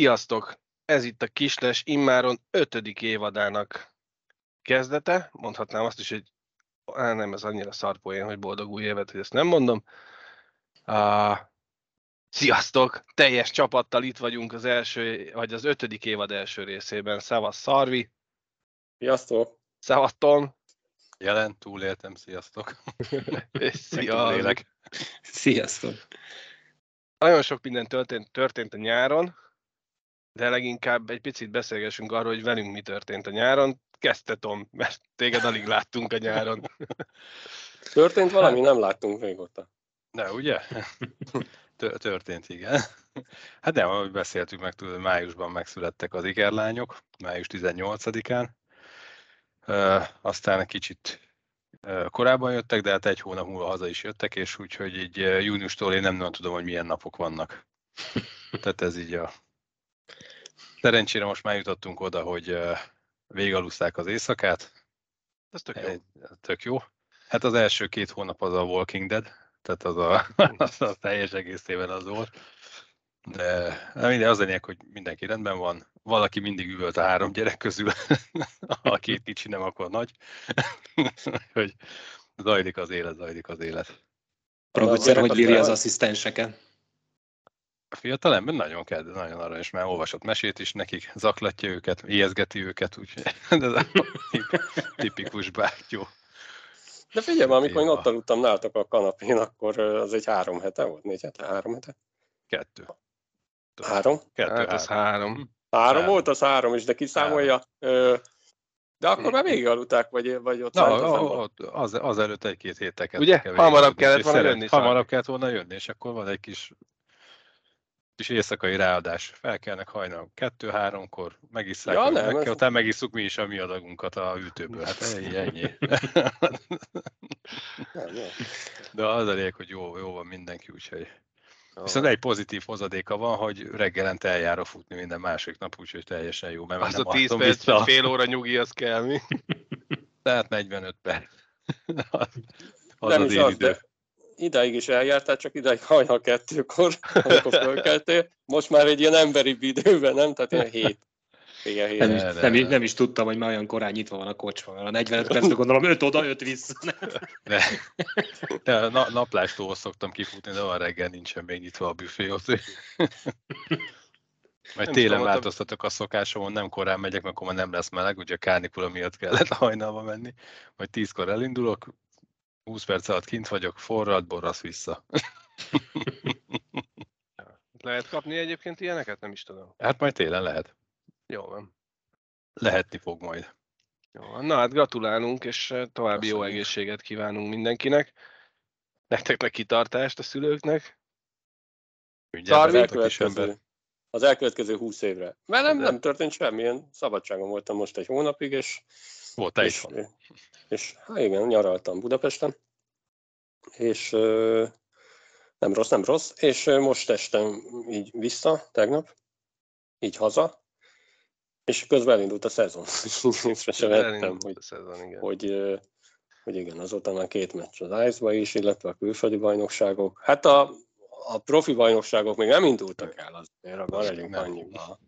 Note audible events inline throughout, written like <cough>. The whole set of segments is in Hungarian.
Sziasztok! Ez itt a Kisles immáron ötödik évadának kezdete. Mondhatnám azt is, hogy á, nem, ez annyira szarpoén, hogy boldog új évet, hogy ezt nem mondom. Uh, sziasztok! Teljes csapattal itt vagyunk az első, vagy az ötödik évad első részében. Szevasz Szarvi! Sziasztok! Szevasz Tom! Jelen, túléltem, sziasztok! <laughs> És szia! Sziasztok! Nagyon sok minden történt, történt a nyáron, de leginkább egy picit beszélgessünk arról, hogy velünk mi történt a nyáron. Kezdte Tom, mert téged alig láttunk a nyáron. <laughs> Történt valami, nem láttunk régóta. De ugye? Történt, igen. Hát nem, ahogy beszéltük meg, tudod, májusban megszülettek az ikerlányok, május 18-án. Uh, aztán egy kicsit korábban jöttek, de hát egy hónap múlva haza is jöttek, és úgyhogy így júniustól én nem nagyon tudom, hogy milyen napok vannak. Tehát ez így a Szerencsére most már jutottunk oda, hogy végaluszták az éjszakát. Ez tök jó. Tök jó. Hát az első két hónap az a Walking Dead, tehát az a, <laughs> az a teljes egészében az volt. De minden az lényeg, hogy mindenki rendben van. Valaki mindig üvölt a három gyerek közül, <laughs> a két kicsi nem, akkor nagy. <laughs> hogy zajlik az élet, zajlik az élet. A producer hogy bírja az asszisztenseket? A fiatal ember nagyon kell, nagyon arra is, mert olvasott mesét is nekik, zaklatja őket, ijeszgeti őket, úgyhogy <laughs> ez a tipikus bátyó. De figyelj, amikor én ott aludtam nálatok a kanapén, akkor az egy három hete volt, négy hete, három hete? Kettő. Három? Kettő, hát az három. Három, három volt, az három is, de kiszámolja. Három. De akkor már végig aludták, vagy, vagy ott Na, ott az, az előtt egy-két héttel Ugye? Hamarabb kellett volna jönni. Hamarabb kellett volna jönni, és akkor van egy kis kis éjszakai ráadás. Felkelnek hajnal kettő-háromkor, megisszák, ja, nem, meg, ez... utána megisszuk mi is a mi adagunkat a hűtőből. Hát ennyi, ennyi. De az elég, hogy jó, jó van mindenki, úgyhogy... Viszont egy pozitív hozadéka van, hogy reggelente eljárok futni minden másik nap, úgyhogy teljesen jó. Mert az a 10 perc, vissza. fél óra nyugi, az kell mi? Tehát 45 perc. az, az nem az is az, idő. De idáig is eljártál, csak idáig hajnal kettőkor, amikor fölkeltél. Most már egy ilyen emberi időben, nem? Tehát ilyen hét. Igen, hét. Nem, is, nem, is, nem is tudtam, hogy már olyan korán nyitva van a kocsma. A 45 percben gondolom 5 oda, 5 vissza. De, de na, naplástól szoktam kifutni, de a reggel nincsen még nyitva a büfé ott. Majd télen változtatok a szokásomon, nem korán megyek, mert akkor már nem lesz meleg, ugye a kánikula miatt kellett hajnalba menni. Majd tízkor elindulok, 20 perc alatt kint vagyok, forrad, borrasz vissza. <laughs> lehet kapni egyébként ilyeneket? Nem is tudom. Hát majd télen lehet. Jó van. Lehetni fog majd. Jó, na hát gratulálunk, és eh, további Köszönjük. jó egészséget kívánunk mindenkinek. Nektek kitartást a szülőknek. az, elkövetkező, az elkövetkező 20 évre. Mert nem, nem történt semmilyen. Szabadságon voltam most egy hónapig, és volt, te is van. És hát igen, nyaraltam Budapesten, és nem rossz, nem rossz, és most estem így vissza, tegnap, így haza, és közben elindult a szezon. <laughs> Észre sem vettem, hogy, szezon, igen. hogy, hogy igen, azóta már két meccs az ice is, illetve a külföldi bajnokságok. Hát a, a profi bajnokságok még nem indultak el, azért abban legyünk annyiba.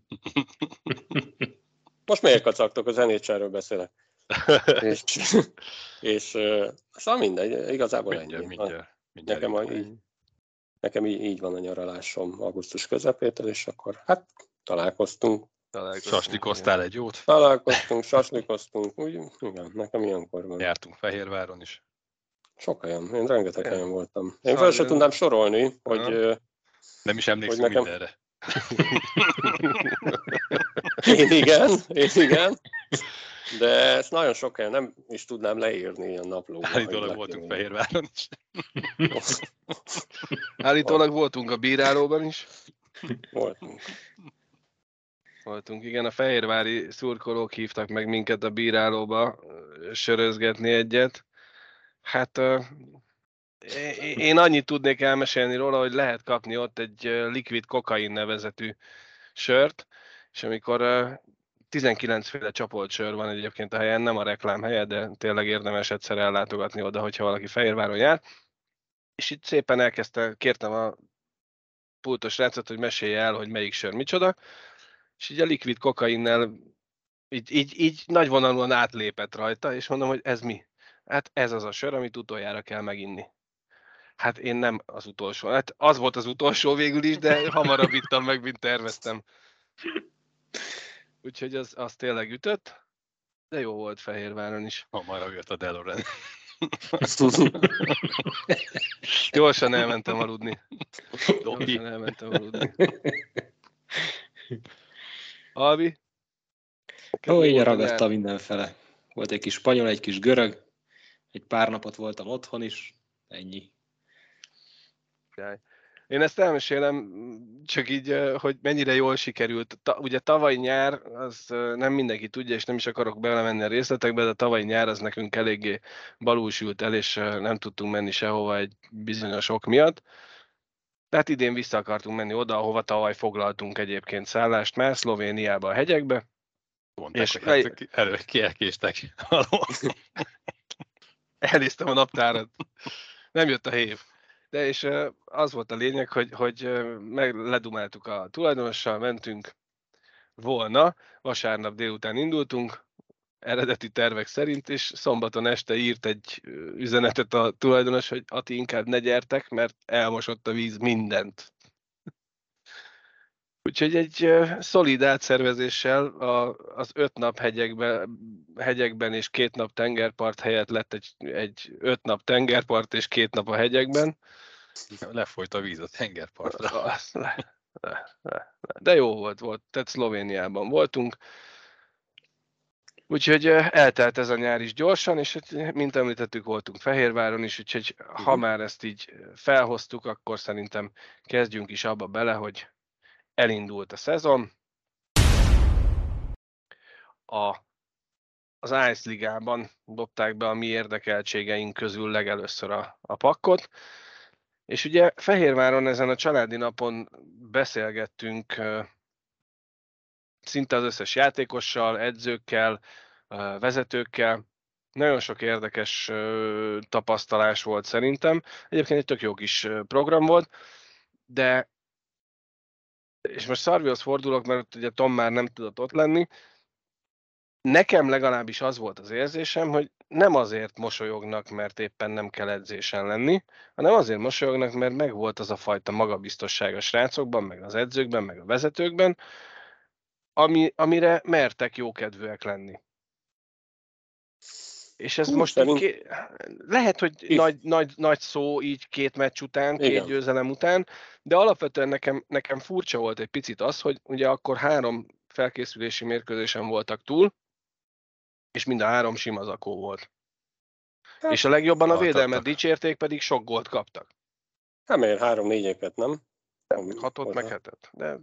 Most miért kacagtok, a zenécsáról beszélek és, és szóval mindegy, igazából mindjárt, ennyi. Mindjárt, mindjárt nekem, a, így, nekem így, így van a nyaralásom augusztus közepétől, és akkor hát találkoztunk. Saslikoztál egy jót? Találkoztunk, saslikoztunk, úgy, igen, nekem ilyenkor van. Jártunk Fehérváron is. Sok helyen, én rengeteg helyen voltam. Én szóval fel sem tudnám sorolni, hogy... Nem is emlékszem nekem... mindenre. <laughs> én igen, én igen. <laughs> De ezt nagyon sok helyen nem is tudnám leírni ilyen naplóban. Állítólag voltunk Fehérváron is. <laughs> Állítólag voltunk a bírálóban is. Voltunk. Voltunk, igen, a fehérvári szurkolók hívtak meg minket a bírálóba sörözgetni egyet. Hát én annyit tudnék elmesélni róla, hogy lehet kapni ott egy ö, liquid kokain nevezetű sört, és amikor 19 féle csapolt sör van egyébként a helyen, nem a reklám helye, de tényleg érdemes egyszer ellátogatni oda, hogyha valaki Fehérváron jár. És itt szépen elkezdte, kértem a pultos rácot, hogy mesélje el, hogy melyik sör micsoda, és így a liquid kokainnel így, így, így nagyvonalúan átlépett rajta, és mondom, hogy ez mi? Hát ez az a sör, amit utoljára kell meginni. Hát én nem az utolsó. Hát az volt az utolsó végül is, de hamarabb ittam meg, mint terveztem. Úgyhogy az, az tényleg ütött, de jó volt Fehérváron is. Hamarabb jött a Delorean. Gyorsan elmentem aludni. Gyorsan elmentem aludni. Alvi? Ó, így Volt a ragadtam nyár? mindenfele. Volt egy kis spanyol, egy kis görög, egy pár napot voltam otthon is, ennyi. Király. Én ezt elmesélem, csak így, hogy mennyire jól sikerült. Ta, ugye tavaly nyár, az nem mindenki tudja, és nem is akarok belemenni a részletekbe, de tavaly nyár az nekünk eléggé balúsült el, és nem tudtunk menni sehova egy bizonyos ok miatt. Tehát idén vissza akartunk menni oda, ahova tavaly foglaltunk egyébként szállást már, Szlovéniába a hegyekbe. Mondták, És hogy hát, elő kielkéstek. <laughs> Elnéztem a naptárat. Nem jött a hév. De és az volt a lényeg, hogy, hogy meg ledumáltuk a tulajdonossal, mentünk volna, vasárnap délután indultunk, eredeti tervek szerint, és szombaton este írt egy üzenetet a tulajdonos, hogy Ati, inkább ne gyertek, mert elmosott a víz mindent. Úgyhogy egy szolid átszervezéssel a, az öt nap hegyekben, hegyekben és két nap tengerpart helyett lett egy, egy öt nap tengerpart és két nap a hegyekben. Lefolyt a víz a tengerpartra. <laughs> De jó volt, volt. Tehát Szlovéniában voltunk. Úgyhogy eltelt ez a nyár is gyorsan, és hát, mint említettük, voltunk Fehérváron is, úgyhogy ha Mhm. már ezt így felhoztuk, akkor szerintem kezdjünk is abba bele, hogy elindult a szezon. A, az Ice Ligában dobták be a mi érdekeltségeink közül legelőször a, a pakkot. És ugye Fehérváron ezen a családi napon beszélgettünk szinte az összes játékossal, edzőkkel, vezetőkkel. Nagyon sok érdekes tapasztalás volt szerintem. Egyébként egy tök jó kis program volt, de és most Szarvihoz fordulok, mert ugye Tom már nem tudott ott lenni. Nekem legalábbis az volt az érzésem, hogy nem azért mosolyognak, mert éppen nem kell edzésen lenni, hanem azért mosolyognak, mert megvolt az a fajta magabiztosság a srácokban, meg az edzőkben, meg a vezetőkben, ami, amire mertek jókedvűek lenni. És ez Hú, most szerint- ké... lehet, hogy nagy, nagy, nagy szó így két meccs után, két Igen. győzelem után, de alapvetően nekem, nekem furcsa volt egy picit az, hogy ugye akkor három felkészülési mérkőzésen voltak túl, és mind a három sima zakó volt. Hát, és a legjobban a védelmet dicsérték, pedig sok gólt kaptak. Hát miért három négyeket, nem? Hatot meg hetet. De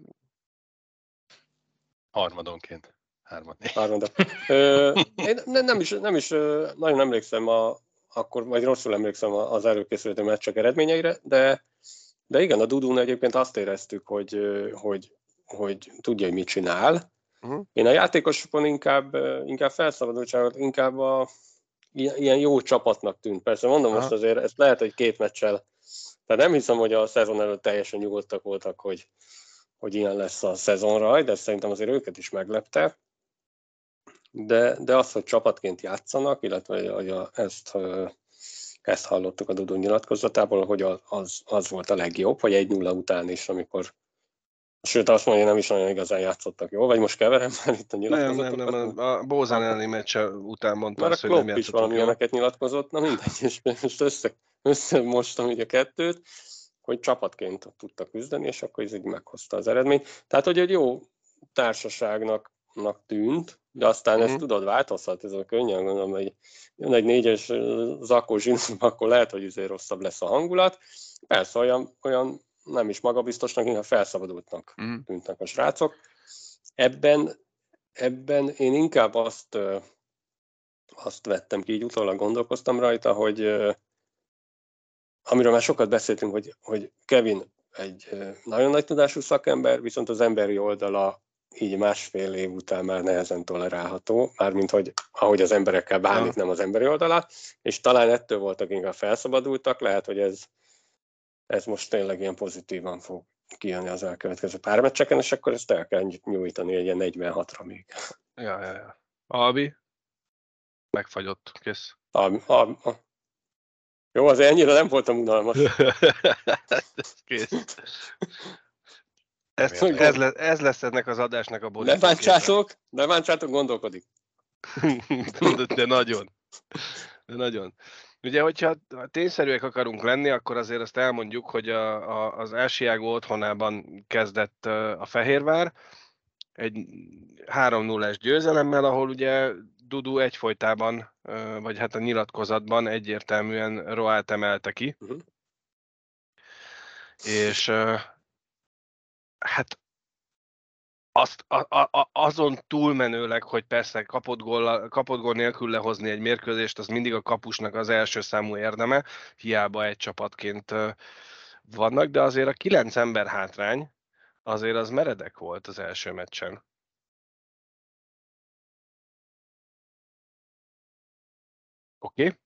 Harmadonként. Hármat. Én ne, nem is, nem is nagyon emlékszem a, akkor, vagy rosszul emlékszem az előkészülő meccsek eredményeire, de, de igen, a Dudún egyébként azt éreztük, hogy, hogy, hogy tudja, hogy mit csinál. Mhm. Én a játékosokon inkább, inkább felszabadultságot, inkább a, ilyen, ilyen jó csapatnak tűnt. Persze mondom Aha. most azért, ezt lehet, hogy két meccsel, tehát nem hiszem, hogy a szezon előtt teljesen nyugodtak voltak, hogy, hogy ilyen lesz a szezonra, de szerintem azért őket is meglepte. De, de az, hogy csapatként játszanak, illetve hogy a, ezt, ezt hallottuk a Dudó nyilatkozatából, hogy az, az volt a legjobb, hogy egy nulla után is, amikor Sőt, azt mondja, nem is nagyon igazán játszottak jól, vagy most keverem már itt a nem, nem, nyilatkozatokat. nem, a Bózán elleni meccse után mondta azt, hogy nem is valami ilyeneket nyilatkozott, na mindegy, és most össze, össze mostam így a kettőt, hogy csapatként tudtak küzdeni, és akkor ez így meghozta az eredményt. Tehát, hogy egy jó társaságnak nak tűnt, de aztán. Mhm. ezt tudod, változhat, ez a könnyen gondolom, hogy jön egy négyes zakó zsinórba, <laughs> akkor lehet, hogy azért rosszabb lesz a hangulat. Persze olyan, olyan nem is magabiztosnak, inkább felszabadultnak Mhm. tűntek a srácok. Ebben, ebben én inkább azt, azt vettem ki, így utólag gondolkoztam rajta, hogy amiről már sokat beszéltünk, hogy, hogy Kevin egy nagyon nagy tudású szakember, viszont az emberi oldala így másfél év után már nehezen tolerálható, mármint hogy ahogy az emberekkel bánik, nem az emberi oldala, és talán ettől voltak inkább felszabadultak, lehet, hogy ez, ez most tényleg ilyen pozitívan fog kijönni az elkövetkező pár meccseken, és akkor ezt el kell nyújtani egy ilyen 46-ra még. Ja, ja, ja. Albi? Megfagyott, kész. Albi, Albi, jó, azért ennyire nem voltam unalmas. <laughs> kész. Ez, ez, lesz, ez lesz ennek az adásnak a Ne bántsátok, ne bántsátok, gondolkodik. <laughs> de, de nagyon. De nagyon. Ugye, hogyha tényszerűek akarunk lenni, akkor azért azt elmondjuk, hogy a, a, az Elsiágó otthonában kezdett a Fehérvár, egy 3-0-es győzelemmel, ahol ugye Dudu egyfolytában, vagy hát a nyilatkozatban egyértelműen Roát emelte ki. Uh-huh. És hát azt, a, a, azon túlmenőleg, hogy persze kapott gól, kapott gól nélkül lehozni egy mérkőzést, az mindig a kapusnak az első számú érdeme, hiába egy csapatként vannak, de azért a kilenc ember hátrány azért az meredek volt az első meccsen. Oké? Okay.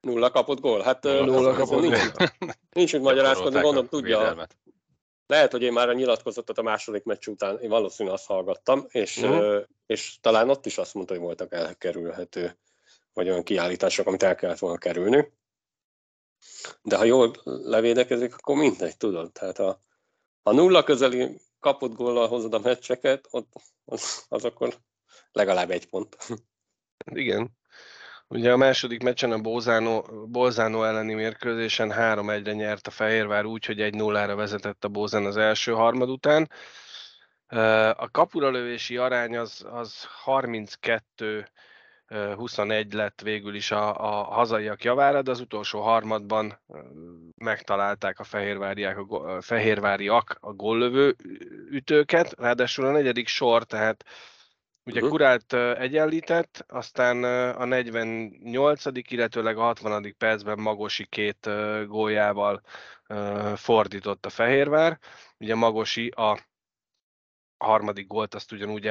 Nulla kapott gól. Hát nulla kapott nincs, nincs mit magyarázkodni, gondolom tudja. Védelmet. Lehet, hogy én már a nyilatkozatot a második meccs után, én valószínűleg azt hallgattam, és, uh-huh. és talán ott is azt mondta, hogy voltak elkerülhető, vagy olyan kiállítások, amit el kellett volna kerülni. De ha jól levédekezik, akkor mindegy, tudod. Tehát a, a nulla közeli kapott góllal hozod a meccseket, ott, az, az akkor legalább egy pont. Igen. Ugye a második meccsen a Bolzano, Bolzano elleni mérkőzésen 3-1-re nyert a Fehérvár úgy, hogy 1-0-ra vezetett a Bózán az első harmad után. A kapuralövési arány az, az 32 21 lett végül is a, a hazaiak javára, de az utolsó harmadban megtalálták a fehérváriak, a fehérváriak a góllövő ütőket, ráadásul a negyedik sor, tehát Ugye uh-huh. Kurát egyenlített, aztán a 48. illetőleg a 60. percben Magosi két góljával fordított a Fehérvár. Ugye Magosi a harmadik gólt azt ugyanúgy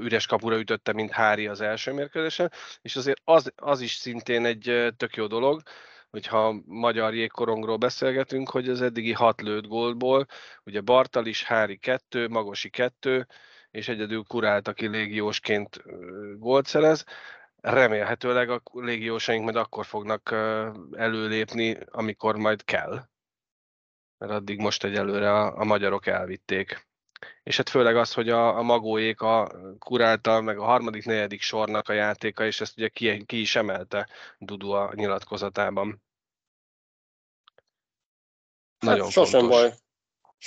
üres kapura ütötte, mint Hári az első mérkőzésen, és azért az, az is szintén egy tök jó dolog, hogyha magyar jégkorongról beszélgetünk, hogy az eddigi hat lőtt gólból, ugye Bartal is, Hári kettő, Magosi kettő, és egyedül kurált, aki légiósként gólt szerez. Remélhetőleg a légiósaink majd akkor fognak előlépni, amikor majd kell. Mert addig most egyelőre a, a magyarok elvitték. És hát főleg az, hogy a, a magóék a kurálta, meg a harmadik, negyedik sornak a játéka, és ezt ugye ki, ki is emelte Dudu a nyilatkozatában. Nagyon hát sosem fontos. baj,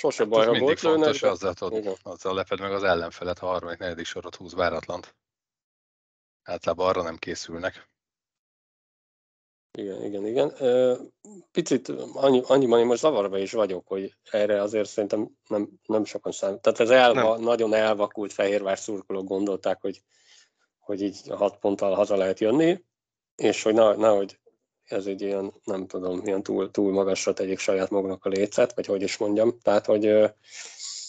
Sose baj, ha volt fontos, lőnek, azzal, tudod, azzal leped meg az ellenfelet, ha a harmadik, negyedik sorot húz váratlant. Általában arra nem készülnek. Igen, igen, igen. Picit annyi, annyiban én most zavarba is vagyok, hogy erre azért szerintem nem, nem sokan számít. Tehát ez elva, nagyon elvakult Fehérvár szurkolók gondolták, hogy, hogy így hat ponttal haza lehet jönni, és hogy nehogy ez egy ilyen, nem tudom, ilyen túl, túl magasra tegyék saját maguknak a lécet, vagy hogy is mondjam. Tehát, hogy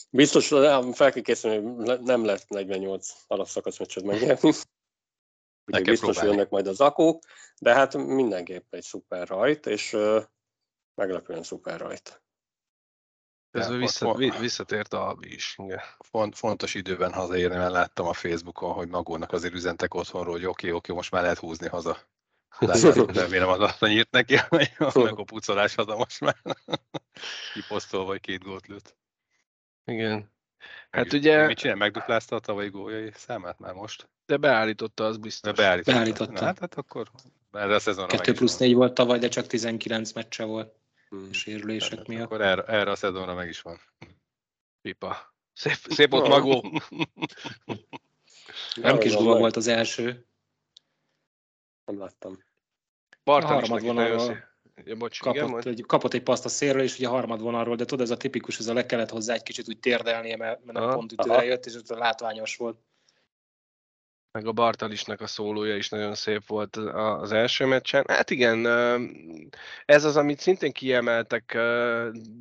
biztos fel kell készülni, hogy nem lehet 48 alapszakasz meccset megnyerni. <laughs> Ugye biztos próbálni. jönnek majd az akók, de hát mindenképp egy szuper rajt, és meglepően szuper rajt. Ez vissza, visszatért a is. Igen. Font, fontos időben hazaérni, mert láttam a Facebookon, hogy magónak azért üzentek otthonról, hogy oké, okay, oké, okay, most már lehet húzni haza. Remélem az azt nyírt neki, meg a pucolás haza most már. <laughs> Kiposztol, vagy két gólt lőtt. Igen. Hát meg, ugye... Mit csinál? Megduplázta a tavalyi góljai számát már most? De beállította, az biztos. De beállította. beállította. Na, hát, hát akkor erre a szezonra 2 plusz 4 volt tavaly, de csak 19 meccse volt. Hmm. Sérülések hát, miatt. Akkor erre, erre a szezonra meg is van. Pipa. Szép, szép ott magó. Nem kis gól volt az első. Nem láttam. Bartal a harmad vonalról ja, bocs, kapott, igen, egy, kapott egy paszt a szélről, és ugye a harmad vonalról, de tudod, ez a tipikus, ez a le kellett hozzá egy kicsit úgy térdelnie, mert, mert nem pont ütőre jött, és ez látványos volt. meg a Bartalisnak a szólója is nagyon szép volt az első meccsen. Hát igen, ez az, amit szintén kiemeltek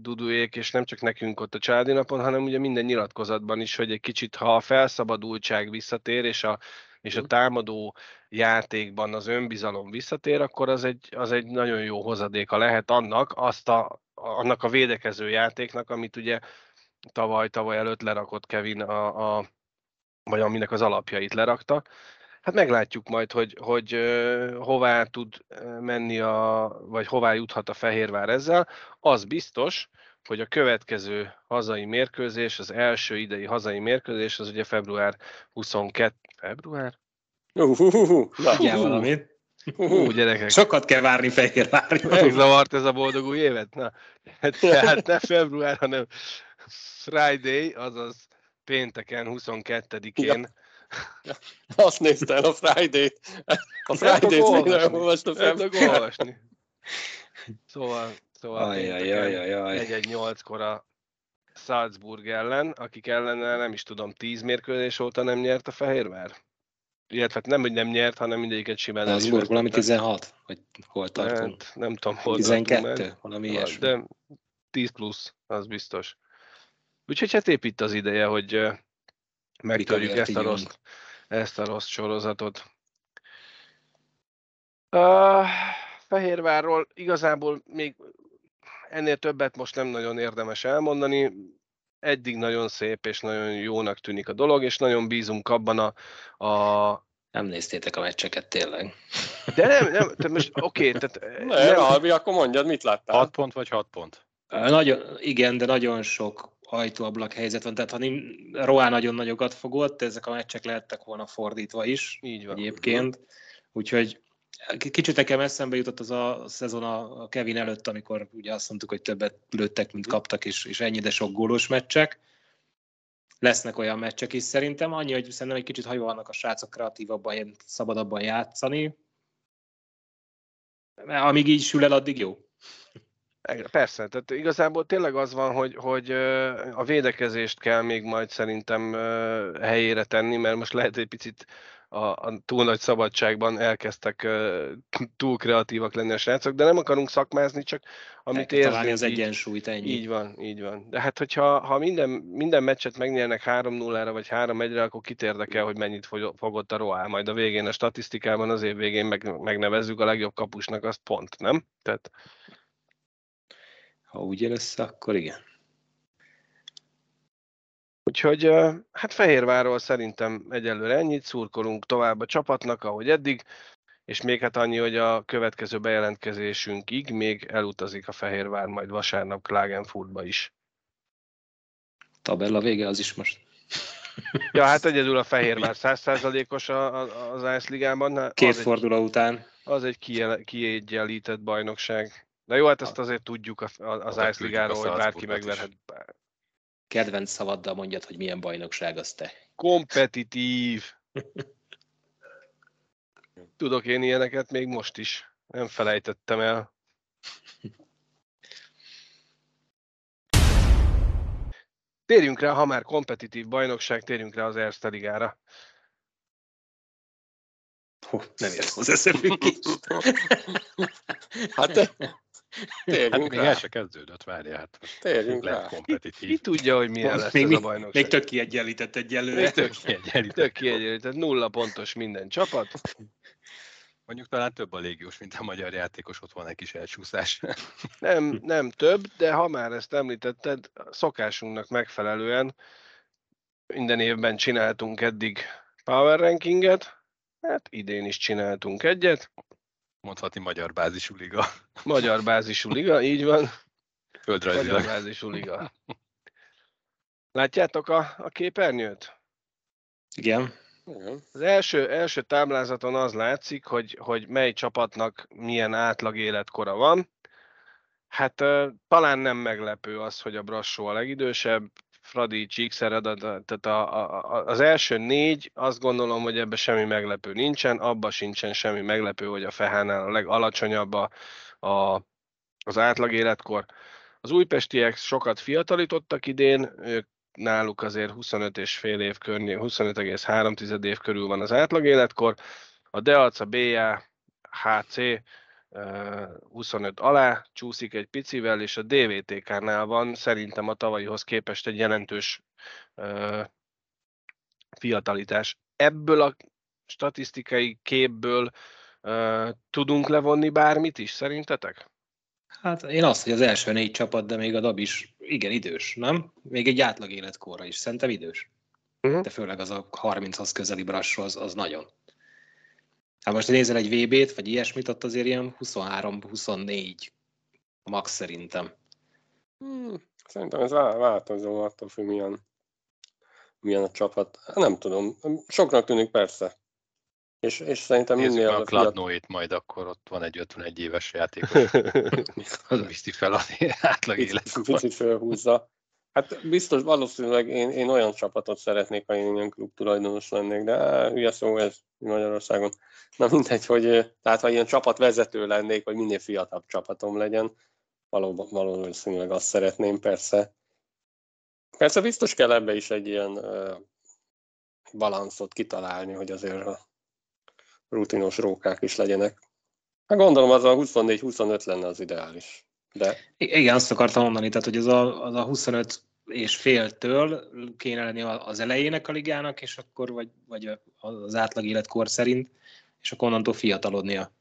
Duduék, és nem csak nekünk ott a családi napon, hanem ugye minden nyilatkozatban is, hogy egy kicsit, ha a felszabadultság visszatér, és a, és a mhm. támadó játékban az önbizalom visszatér, akkor az egy, az egy nagyon jó hozadéka lehet annak, azt a, annak a védekező játéknak, amit ugye tavaly, tavaly előtt lerakott Kevin a, a vagy aminek az alapjait lerakta. Hát meglátjuk majd, hogy, hogy uh, hová tud menni, a, vagy hová juthat a Fehérvár ezzel. Az biztos, hogy a következő hazai mérkőzés, az első idei hazai mérkőzés, az ugye február 22. Február? Uh, uh, uh, uh. valamit. Hú, gyerekek. Sokat kell várni Fehérvárra. Megzavart ez a boldog új évet? Na, hát, hát ne február, hanem Friday, azaz pénteken, 22-én. Ja. Azt nézte a Friday-t. A Friday-t még nem olvastam. Nem olvasni. Szóval, szóval egy 8 kor a Salzburg ellen, akik ellen nem is tudom, 10 mérkőzés óta nem nyert a Fehérvár. Illetve hát nem, hogy nem nyert, hanem mindegyiket simán nem Salzburg valami 16? Vagy hol tartunk? Hát, nem tudom, hol 12? Tartunk, valami ilyesmi. De 10 plusz, az biztos. Úgyhogy hát épp itt az ideje, hogy megtörjük ezt a, rossz, ezt a rossz sorozatot. Uh, Fehérvárról igazából még ennél többet most nem nagyon érdemes elmondani. Eddig nagyon szép és nagyon jónak tűnik a dolog, és nagyon bízunk abban a, a nem néztétek a meccseket tényleg. De nem, nem, te most oké, okay, tehát... Ne, nem, Albi, akkor mondjad, mit láttál? 6 pont vagy 6 pont? Nagyon, igen, de nagyon sok ajtóablak helyzet van, tehát ha Roá nagyon nagyokat fogott, ezek a meccsek lehettek volna fordítva is Így van. egyébként. Úgyhogy kicsit nekem eszembe jutott az a szezon a Kevin előtt, amikor ugye azt mondtuk, hogy többet lőttek, mint kaptak, és, és ennyi, de sok gólos meccsek. Lesznek olyan meccsek is szerintem, annyi, hogy szerintem egy kicsit hajolnak a srácok kreatívabban, szabadabban játszani. Amíg így sül el, addig jó. Persze, tehát igazából tényleg az van, hogy, hogy a védekezést kell még majd szerintem helyére tenni, mert most lehet egy picit a, a túl nagy szabadságban elkezdtek <clears throat> túl kreatívak lenni a srácok, de nem akarunk szakmázni, csak amit érzünk. az egyensúlyt, ennyi. Így van, így van. De hát, hogyha ha minden, minden meccset megnyernek 3-0-ra vagy 3-1-re, akkor kit érdekel, hogy mennyit fogott a Roá. Majd a végén a statisztikában az év végén meg, megnevezzük a legjobb kapusnak, azt pont, nem? Tehát ha úgy lesz, akkor igen. Úgyhogy hát Fehérvárról szerintem egyelőre ennyit, szurkolunk tovább a csapatnak, ahogy eddig, és még hát annyi, hogy a következő bejelentkezésünkig még elutazik a Fehérvár majd vasárnap Klagenfurtba is. Tabella vége az is most. <laughs> Ja, hát egyedül a Fehérvár 100%-os az Ice Ligában. Két forduló után. Az egy kiegyenlített bajnokság. Na jó, hát ezt azért tudjuk az Ice Ligáról, hogy bárki megverhet. Kedvenc szavaddal mondjad, hogy milyen bajnokság az te. Kompetitív. <laughs> Tudok én ilyeneket még most is. Nem felejtettem el. Térjünk rá, ha már kompetitív bajnokság, térjünk rá az Erste Ligára. nem érsz az összefüggést. hát Térjünk hát még rá. el se kezdődött, várjál. Hát Térjünk rá. Kompetitív. Ki, ki, tudja, hogy milyen lesz még, ez a bajnokság. Még tök kiegyenlített egyelőre. Még tök kiegyenlített. Tök kiegyenlített. Nulla pontos minden csapat. Mondjuk talán több a légiós, mint a magyar játékos, ott van egy kis elcsúszás. Nem, nem több, de ha már ezt említetted, szokásunknak megfelelően minden évben csináltunk eddig power rankinget, hát idén is csináltunk egyet, Mondhatni magyar bázisú liga. Magyar bázisú liga, így van. Földrajzilag. Magyar bázisú liga. Látjátok a, a képernyőt? Igen. Az első, első táblázaton az látszik, hogy, hogy mely csapatnak milyen átlag életkora van. Hát talán nem meglepő az, hogy a Brassó a legidősebb, Fradi, Csíkszer, tehát a, a, az első négy, azt gondolom, hogy ebben semmi meglepő nincsen, abban sincsen semmi meglepő, hogy a Fehánál a legalacsonyabb a, a, az átlag életkor. Az újpestiek sokat fiatalítottak idén, ők náluk azért 25 és fél év környé, 25,3 év körül van az átlag életkor, a Deac, a BA, HC 25 alá csúszik egy picivel, és a DVTK-nál van szerintem a tavalyihoz képest egy jelentős fiatalitás. Ebből a statisztikai képből tudunk levonni bármit is, szerintetek? Hát én azt, hogy az első négy csapat, de még a DAB is igen idős, nem? Még egy átlag életkorra is, szerintem idős. Uh-huh. De főleg az a 30-hoz közeli brassó, az, az nagyon. Hát most nézel egy VB-t, vagy ilyesmit, ott azért ilyen 23-24 max szerintem. Hmm, szerintem ez változó attól függ, milyen, milyen a csapat. Nem tudom, soknak tűnik persze. És, és szerintem Nézzük minél a Kladnoét majd akkor ott van egy 51 éves játékos. <laughs> az viszi fel az átlag életkor. Picit felhúzza. Hát biztos, valószínűleg én, én olyan csapatot szeretnék, ha én ilyen klub tulajdonos lennék, de á, szó ez Magyarországon. Na mindegy, hogy tehát ha ilyen csapatvezető lennék, vagy minél fiatalabb csapatom legyen, valóban, valószínűleg azt szeretném, persze. Persze biztos kell ebbe is egy ilyen balanszot kitalálni, hogy azért a rutinos rókák is legyenek. Hát gondolom az a 24-25 lenne az ideális. De... Igen, azt akartam mondani, tehát hogy az a, az a 25 és féltől kéne lenni az elejének a ligának, és akkor vagy, vagy az átlag életkor szerint, és akkor onnantól fiatalodnia.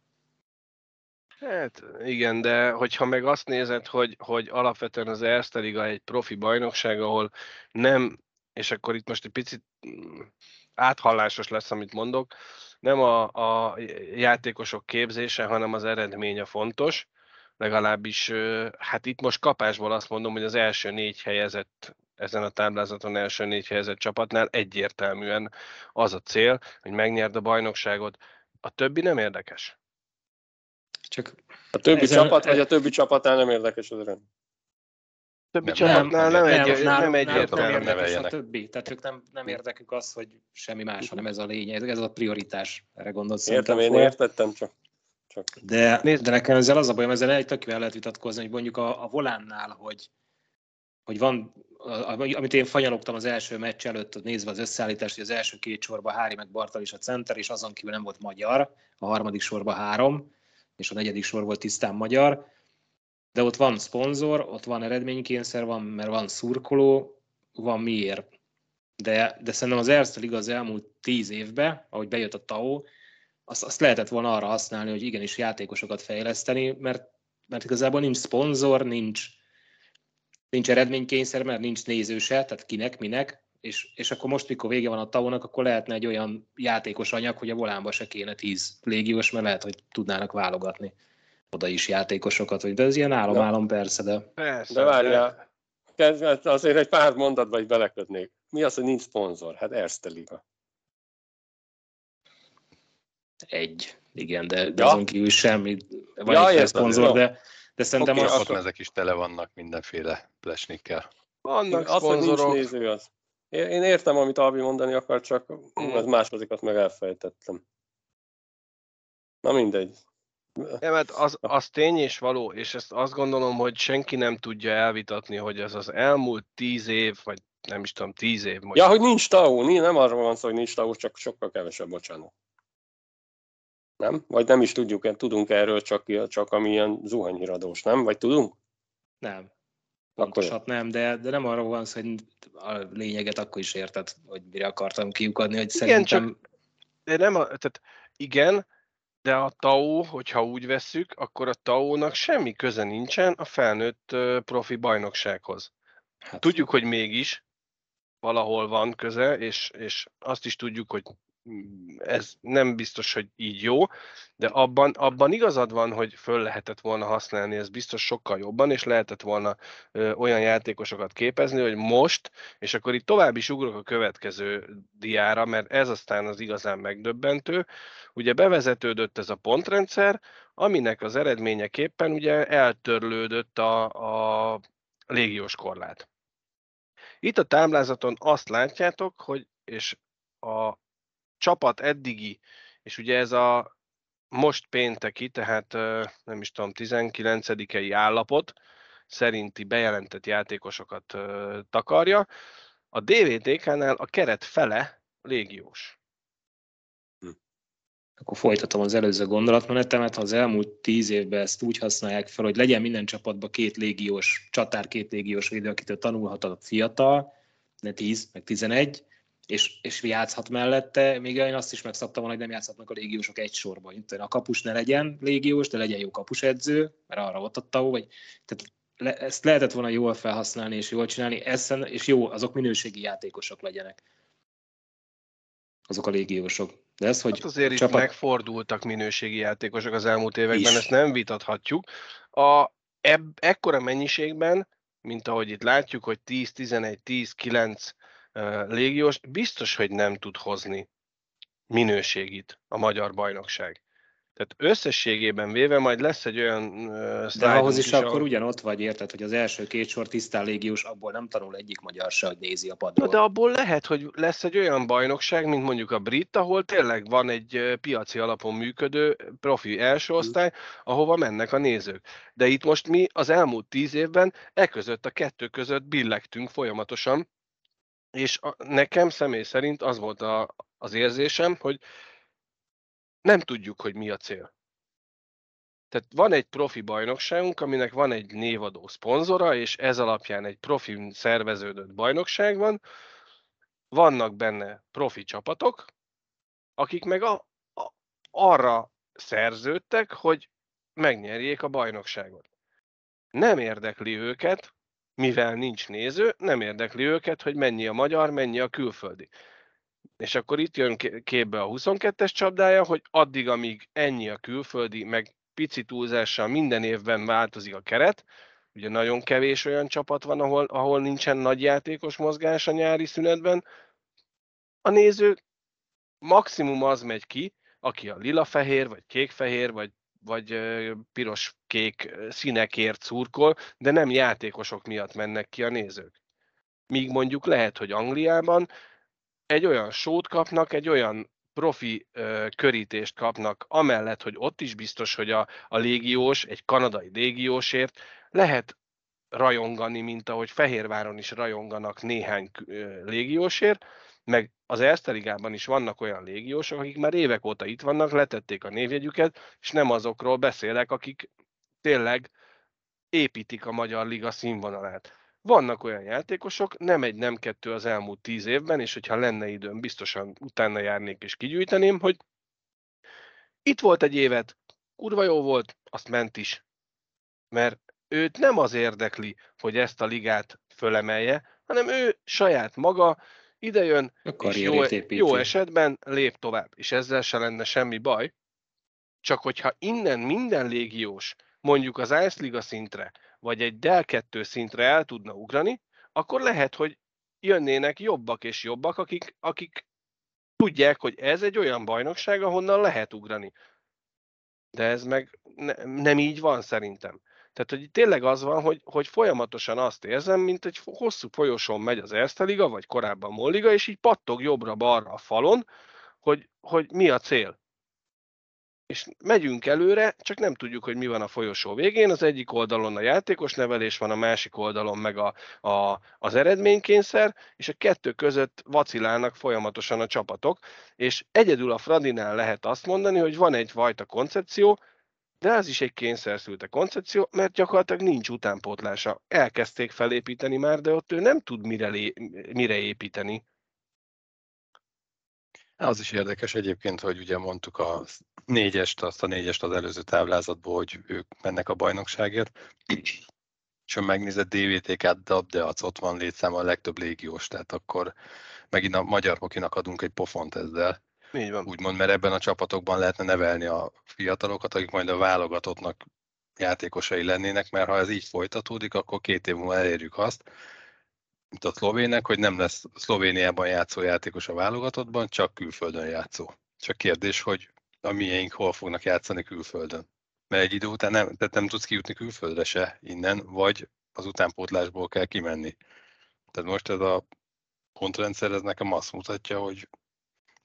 Hát igen, de hogyha meg azt nézed, hogy, hogy alapvetően az Erste Liga egy profi bajnokság, ahol nem, és akkor itt most egy picit mm, áthallásos lesz, amit mondok, nem a, a játékosok képzése, hanem az eredménye fontos, legalábbis hát itt most kapásból azt mondom, hogy az első négy helyezett ezen a táblázaton első négy helyezett csapatnál egyértelműen az a cél, hogy megnyerd a bajnokságot. A többi nem érdekes. Csak a többi ezen, csapat, vagy a többi csapatnál nem érdekes az rend? többi nem, csapatnál nem, nem, nem, egy, nem, nem egyértelmű. Nem érdekes a többi, tehát ők nem, nem érdekük az, hogy semmi más, hanem ez a lényeg, ez a prioritás, erre gondolsz. Értem, én értettem csak. Csak. De, de nekem ezzel az a bajom, ezzel egy tökével lehet vitatkozni, hogy mondjuk a, a volánnál, hogy, hogy van, amit én fanyalogtam az első meccs előtt, nézve az összeállítást, hogy az első két sorban Hári meg Bartal is a center, és azon kívül nem volt magyar, a harmadik sorban három, és a negyedik sor volt tisztán magyar, de ott van szponzor, ott van eredménykényszer, van, mert van szurkoló, van miért. De, de szerintem az Erste Liga az elmúlt tíz évben, ahogy bejött a TAO, azt, azt lehetett volna arra használni, hogy igenis játékosokat fejleszteni, mert, mert igazából nincs szponzor, nincs, nincs eredménykényszer, mert nincs nézőse, tehát kinek, minek, és, és akkor most, mikor vége van a tavónak, akkor lehetne egy olyan játékos anyag, hogy a volánba se kéne tíz légiós, mert lehet, hogy tudnának válogatni oda is játékosokat, vagy de ez ilyen álom-álom persze, de... Persze, de várjál, azért egy pár mondatba is belekötnék. Mi az, hogy nincs szponzor? Hát Erste Liga. Egy, igen, de, de ja. azon kívül semmi. Van ja, egy szponzor, de, de szerintem okay, azt... ezek is tele vannak mindenféle plesnikkel. Vannak az, szponzorok. Nincs néző, az. Én értem, amit Albi mondani akar, csak az másodikat meg elfejtettem. Na mindegy. Nem, mert az, az tény és való, és ezt azt gondolom, hogy senki nem tudja elvitatni, hogy ez az elmúlt tíz év, vagy nem is tudom, tíz év. Mondjuk. Ja, hogy nincs TAO, nem arról van szó, hogy nincs TAO, csak sokkal kevesebb, bocsánat. Nem? Vagy nem is tudjuk, tudunk erről, csak, csak amilyen zuhanyhíradós, nem? Vagy tudunk? Nem. Pontosat nem, de, de nem arról van szó, hogy a lényeget akkor is érted, hogy mire akartam kiukadni, hogy igen, szerintem... Csak, de nem, a, tehát igen, de a TAO, hogyha úgy vesszük, akkor a TAO-nak semmi köze nincsen a felnőtt profi bajnoksághoz. Hát. Tudjuk, hogy mégis valahol van köze, és, és azt is tudjuk, hogy ez nem biztos, hogy így jó, de abban, abban igazad van, hogy föl lehetett volna használni, ez biztos sokkal jobban, és lehetett volna ö, olyan játékosokat képezni, hogy most, és akkor itt tovább is ugrok a következő diára, mert ez aztán az igazán megdöbbentő, ugye bevezetődött ez a pontrendszer, aminek az eredményeképpen ugye eltörlődött a, a légiós korlát. Itt a táblázaton azt látjátok, hogy és a csapat eddigi, és ugye ez a most pénteki, tehát nem is tudom, 19 állapot szerinti bejelentett játékosokat takarja, A DVTK-nál a keret fele légiós. Hm. Akkor folytatom az előző gondolatmenetemet. Ha az elmúlt tíz évben ezt úgy használják fel, hogy legyen minden csapatban két légiós csatár, két légiós védő, akitől tanulhat a fiatal, ne 10, meg 11, és, és játszhat mellette, még én azt is megszabtam volna, hogy nem játszhatnak a légiósok egy sorban. A kapus ne legyen légiós, de legyen jó kapusedző, mert arra ott a vagy tehát le, ezt lehetett volna jól felhasználni és jól csinálni, eszen, és jó, azok minőségi játékosok legyenek. Azok a légiósok. De ez, hogy hát azért csapat... itt megfordultak minőségi játékosok az elmúlt években, is. ezt nem vitathatjuk. A, ebb, ekkora mennyiségben, mint ahogy itt látjuk, hogy 10, 11, 10, 9 légiós, biztos, hogy nem tud hozni minőségit a magyar bajnokság. Tehát összességében véve majd lesz egy olyan uh, De ahhoz is, is akkor ahol... ugyanott vagy, érted, hogy az első két sor tisztán légiós, abból nem tanul egyik magyar se, hogy nézi a padról. De abból lehet, hogy lesz egy olyan bajnokság, mint mondjuk a brit, ahol tényleg van egy piaci alapon működő profi első mhm. osztály, ahova mennek a nézők. De itt most mi az elmúlt tíz évben e között, a kettő között billegtünk folyamatosan, és a, nekem személy szerint az volt a, az érzésem, hogy nem tudjuk, hogy mi a cél. Tehát van egy profi bajnokságunk, aminek van egy névadó szponzora, és ez alapján egy profi szerveződött bajnokság van. Vannak benne profi csapatok, akik meg a, a, arra szerződtek, hogy megnyerjék a bajnokságot. Nem érdekli őket, mivel nincs néző, nem érdekli őket, hogy mennyi a magyar, mennyi a külföldi. És akkor itt jön képbe a 22-es csapdája, hogy addig, amíg ennyi a külföldi, meg pici túlzással minden évben változik a keret, ugye nagyon kevés olyan csapat van, ahol, ahol nincsen nagy játékos mozgás a nyári szünetben, a néző maximum az megy ki, aki a lila-fehér, vagy kék-fehér, vagy, vagy piros-kék színekért szurkol, de nem játékosok miatt mennek ki a nézők. Míg mondjuk lehet, hogy Angliában egy olyan sót kapnak, egy olyan profi ö, körítést kapnak, amellett, hogy ott is biztos, hogy a, a légiós, egy kanadai légiósért lehet rajongani, mint ahogy Fehérváron is rajonganak néhány ö, légiósért, meg az Erste is vannak olyan légiósok, akik már évek óta itt vannak, letették a névjegyüket, és nem azokról beszélek, akik tényleg építik a Magyar Liga színvonalát. Vannak olyan játékosok, nem egy, nem kettő az elmúlt tíz évben, és hogyha lenne időm, biztosan utána járnék és kigyűjteném, hogy itt volt egy évet, kurva jó volt, azt ment is. Mert őt nem az érdekli, hogy ezt a ligát fölemelje, hanem ő saját maga idejön, és jó, jó esetben lép tovább. És ezzel se lenne semmi baj. Csak hogyha innen minden légiós mondjuk az Ice Liga szintre vagy egy Dell 2 szintre el tudna ugrani, akkor lehet, hogy jönnének jobbak és jobbak, akik, akik tudják, hogy ez egy olyan bajnokság, ahonnan lehet ugrani. De ez meg ne, nem így van szerintem. Tehát, hogy tényleg az van, hogy, hogy folyamatosan azt érzem, mint egy hosszú folyosón megy az Erste Liga, vagy korábban Molliga, és így pattog jobbra-balra a falon, hogy, hogy mi a cél és megyünk előre, csak nem tudjuk, hogy mi van a folyosó végén. Az egyik oldalon a játékos nevelés van, a másik oldalon meg a, a, az eredménykényszer, és a kettő között vacilálnak folyamatosan a csapatok, és egyedül a Fradinál lehet azt mondani, hogy van egy fajta koncepció, de ez is egy kényszerszülte koncepció, mert gyakorlatilag nincs utánpótlása. Elkezdték felépíteni már, de ott ő nem tud mire, lé, mire építeni. Az is érdekes egyébként, hogy ugye mondtuk a négyest, azt a négyest az előző táblázatból, hogy ők mennek a bajnokságért, és ha megnézed DVTK-t, DAB, de az ott van létszáma a legtöbb légiós, tehát akkor megint a magyar hokinak adunk egy pofont ezzel. Így van. Úgymond, mert ebben a csapatokban lehetne nevelni a fiatalokat, akik majd a válogatottnak játékosai lennének, mert ha ez így folytatódik, akkor két év múlva elérjük azt, mint a szlovének, hogy nem lesz Szlovéniában játszó játékos a válogatottban, csak külföldön játszó. Csak kérdés, hogy a miénk hol fognak játszani külföldön. Mert egy idő után nem, tehát nem tudsz kijutni külföldre se innen, vagy az utánpótlásból kell kimenni. Tehát most ez a pontrendszer, ez nekem azt mutatja, hogy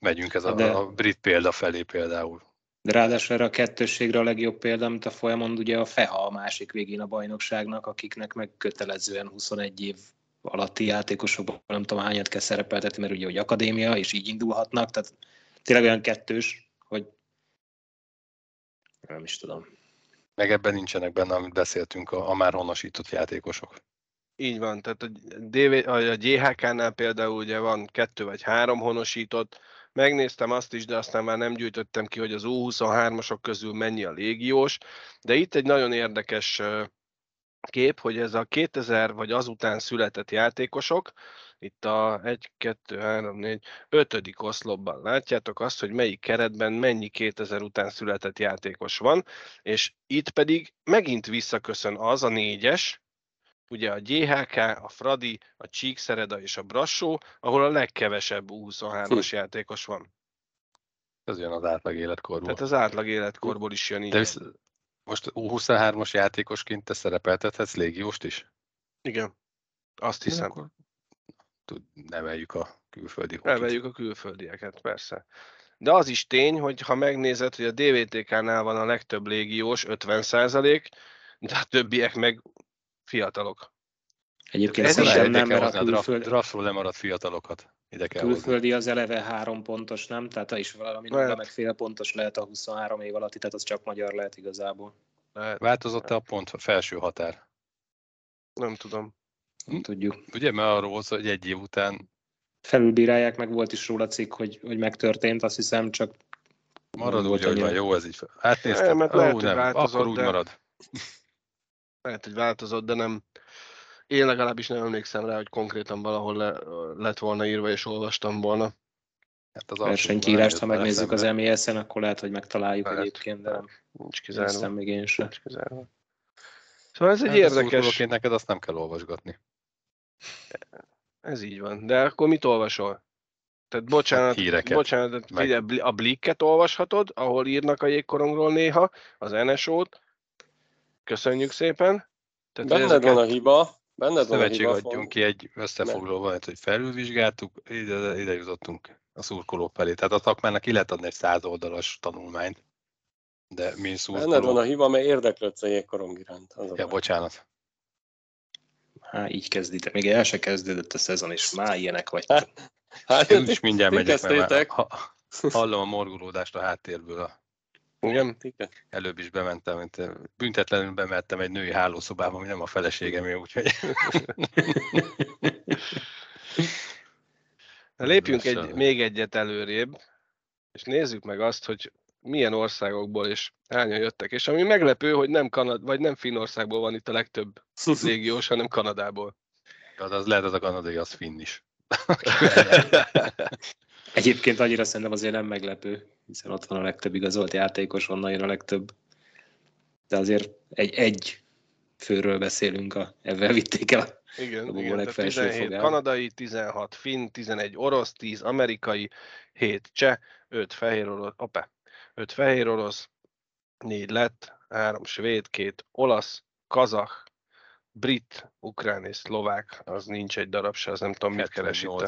megyünk ez a, De... a brit példa felé például. De ráadásul erre a kettősségre a legjobb példa, mint a folyamon ugye a FEHA a másik végén a bajnokságnak, akiknek meg kötelezően 21 év alatti játékosokban nem tudom hányat kell szerepeltetni, mert ugye hogy akadémia, és így indulhatnak, tehát tényleg olyan kettős, hogy nem is tudom. Meg ebben nincsenek benne, amit beszéltünk, a, a már honosított játékosok. Így van, tehát a, DV, a GHK-nál például ugye van kettő vagy három honosított, megnéztem azt is, de aztán már nem gyűjtöttem ki, hogy az U23-asok közül mennyi a légiós, de itt egy nagyon érdekes kép, hogy ez a 2000 vagy azután született játékosok, itt a 1, 2, 3, 4, 5. oszlopban látjátok azt, hogy melyik keretben mennyi 2000 után született játékos van, és itt pedig megint visszaköszön az a négyes, ugye a GHK, a Fradi, a Csíkszereda és a Brassó, ahol a legkevesebb 23-as hm. játékos van. Ez jön az átlag életkorból. Tehát az átlag életkorból is jön. De visz, most U23-as játékosként te szerepeltethetsz légióst is? Igen, azt hiszem. Akkor tud, neveljük a külföldi hokit. Neveljük a külföldieket, persze. De az is tény, hogy ha megnézed, hogy a DVTK-nál van a legtöbb légiós, 50% de a többiek meg fiatalok. Egyébként ez szerintem nem, mert a külföld... draftról lemaradt fiatalokat. Ide kell külföldi hozni. az eleve három pontos, nem? Tehát is valami nulla meg fél pontos lehet a 23 év alatt, tehát az csak magyar lehet igazából. Lehet. Változott-e a pont a felső határ? Nem tudom. Nem tudjuk. Ugye, mert arról volt, hogy egy év után felülbírálják, meg volt is róla cikk, hogy, hogy megtörtént, azt hiszem, csak Marad úgy, hogy van, jó, ez így. Átnéztem, nem, lehet, oh, nem, akkor úgy de... marad. Lehet, hogy változott, de nem. Én legalábbis nem emlékszem rá, hogy konkrétan valahol le, lett volna írva és olvastam volna. Hát az versenykírást, ha megnézzük az MES-en, akkor lehet, hogy megtaláljuk lehet. egyébként, de nem. Nincs kizárva. még én sem. Nincs kizárva. Szóval ez egy hát érdekes... neked azt nem kell olvasgatni. Ez így van. De akkor mit olvasol? Tehát bocsánat, Híreket. bocsánat meg... a Blikket olvashatod, ahol írnak a jégkorongról néha, az NSO-t. Köszönjük szépen. Tehát Benned ezeket... van a hiba. Benned van a hiba. adjunk ki egy összefoglalóval, hogy felülvizsgáltuk, ide, ide jutottunk a szurkolók felé. Tehát a szakmának ki lehet adni egy száz oldalas tanulmányt. De mi szurkoló... Benned van a hiba, mert érdeklődsz a jégkorong iránt. Az ja, bocsánat. Hát így kezdite. Még el se kezdődött a szezon, és már ilyenek vagy. Hát, <laughs> hát Én is mindjárt megyek, mert ha, hallom a morgulódást a háttérből. A... Igen? Előbb is bementem, mint büntetlenül bementem egy női hálószobába, ami nem a feleségem, úgyhogy... <laughs> Na, lépjünk egy, még egyet előrébb, és nézzük meg azt, hogy milyen országokból és hányan jöttek. És ami meglepő, hogy nem Kanad, vagy nem Finnországból van itt a legtöbb <laughs> légiós, hanem Kanadából. Ja, az lehet az a kanadai, az finn is. Egyébként annyira szerintem azért nem meglepő, hiszen ott van a legtöbb igazolt játékos, onnan jön a legtöbb. De azért egy, egy főről beszélünk, a, ebben vitték el a igen, igen 17 fogál. kanadai, 16 finn, 11 orosz, 10 amerikai, 7 cseh, 5 fehér orosz, opa, 5 fehér orosz, 4 lett, 3 svéd, 2 olasz, kazah, brit, ukrán és szlovák, az nincs egy darab se, az nem tudom, mit keres itt. <laughs>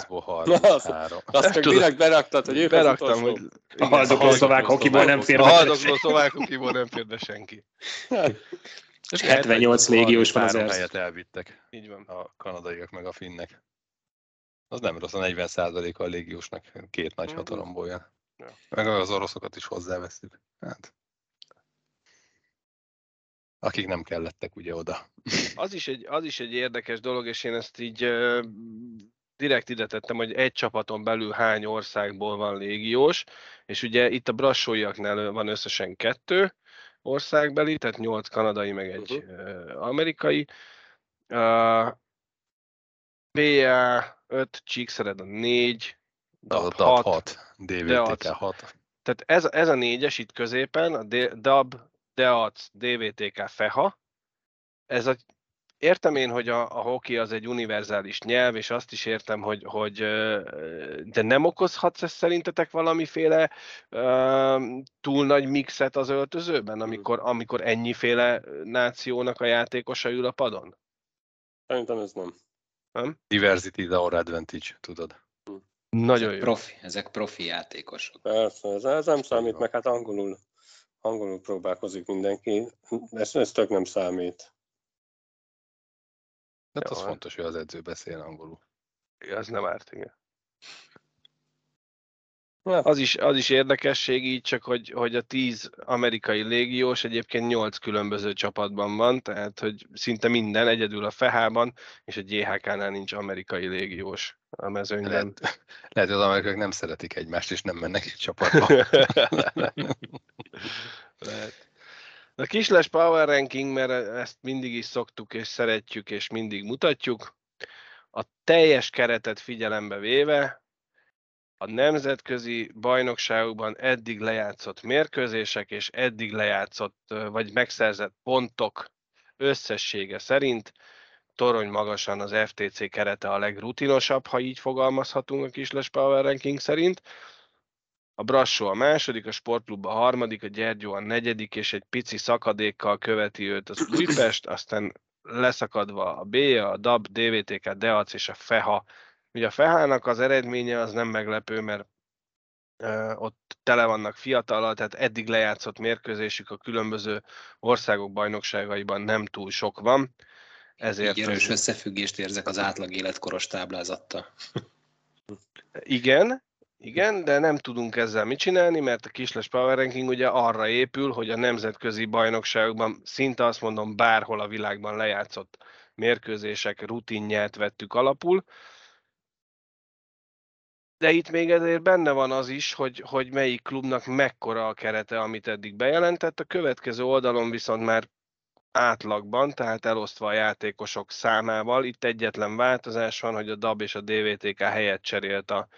Azt, azt csak direkt beraktad, hogy ők Beraktam, hogy a haldokló szlovák hokiból nem fér A <laughs> haldokló szlovák hokiból nem fér be senki. És 78 légiós van az helyet elvittek. Így van. A kanadaiak meg a finnek. Az nem rossz, a 40 a légiósnak két nagy mm-hmm. hatalomból jön. Meg az oroszokat is hozzávesztük. Hát. Akik nem kellettek ugye oda. Az is egy, az is egy érdekes dolog, és én ezt így uh, direkt ide tettem, hogy egy csapaton belül hány országból van légiós, és ugye itt a brassóiaknál van összesen kettő országbeli, tehát nyolc kanadai, meg egy uh-huh. amerikai. Uh, BA 5, Csíkszered a 4, DAB 6, DVTK 6. Tehát ez, ez a négyes itt középen, a DAB, DEAC, DVTK, FEHA, ez a értem én, hogy a, a hoki az egy univerzális nyelv, és azt is értem, hogy, hogy de nem okozhatsz ez szerintetek valamiféle uh, túl nagy mixet az öltözőben, amikor, amikor ennyiféle nációnak a játékosa ül a padon? Szerintem ez nem. Nem? Diversity is our advantage, tudod. Nagyon ezek jó. Profi, ezek profi játékosok. Persze, ez, ez nem számít, meg hát angolul, angolul próbálkozik mindenki. Ez, ez tök nem számít. Hát az fontos, hogy az edző beszél angolul. Az nem árt, igen. Az is, az is érdekesség így csak, hogy, hogy a tíz amerikai légiós egyébként nyolc különböző csapatban van, tehát hogy szinte minden, egyedül a Fehában és a GHK-nál nincs amerikai légiós a mezőnyben. Lehet, lehet, hogy az amerikaiak nem szeretik egymást, és nem mennek egy csapatba. <laughs> lehet. A kisles power ranking, mert ezt mindig is szoktuk és szeretjük és mindig mutatjuk, a teljes keretet figyelembe véve, a nemzetközi bajnokságokban eddig lejátszott mérkőzések és eddig lejátszott vagy megszerzett pontok összessége szerint torony magasan az FTC kerete a legrutinosabb, ha így fogalmazhatunk a Kisles Power Ranking szerint. A Brassó a második, a Sportklub a harmadik, a Gyergyó a negyedik, és egy pici szakadékkal követi őt az Újpest, aztán leszakadva a B, a DAB, DVTK, DEAC és a FEHA Ugye a Fehának az eredménye az nem meglepő, mert ott tele vannak fiatalal, tehát eddig lejátszott mérkőzésük a különböző országok bajnokságaiban nem túl sok van. Ezért Így erős összefüggést érzek az átlag életkoros táblázattal. Igen, igen, de nem tudunk ezzel mit csinálni, mert a Kisles Power Ranking ugye arra épül, hogy a nemzetközi bajnokságokban szinte azt mondom bárhol a világban lejátszott mérkőzések rutinját vettük alapul, de itt még ezért benne van az is, hogy, hogy melyik klubnak mekkora a kerete, amit eddig bejelentett. A következő oldalon viszont már átlagban, tehát elosztva a játékosok számával. Itt egyetlen változás van, hogy a DAB és a DVTK helyet cserélt a,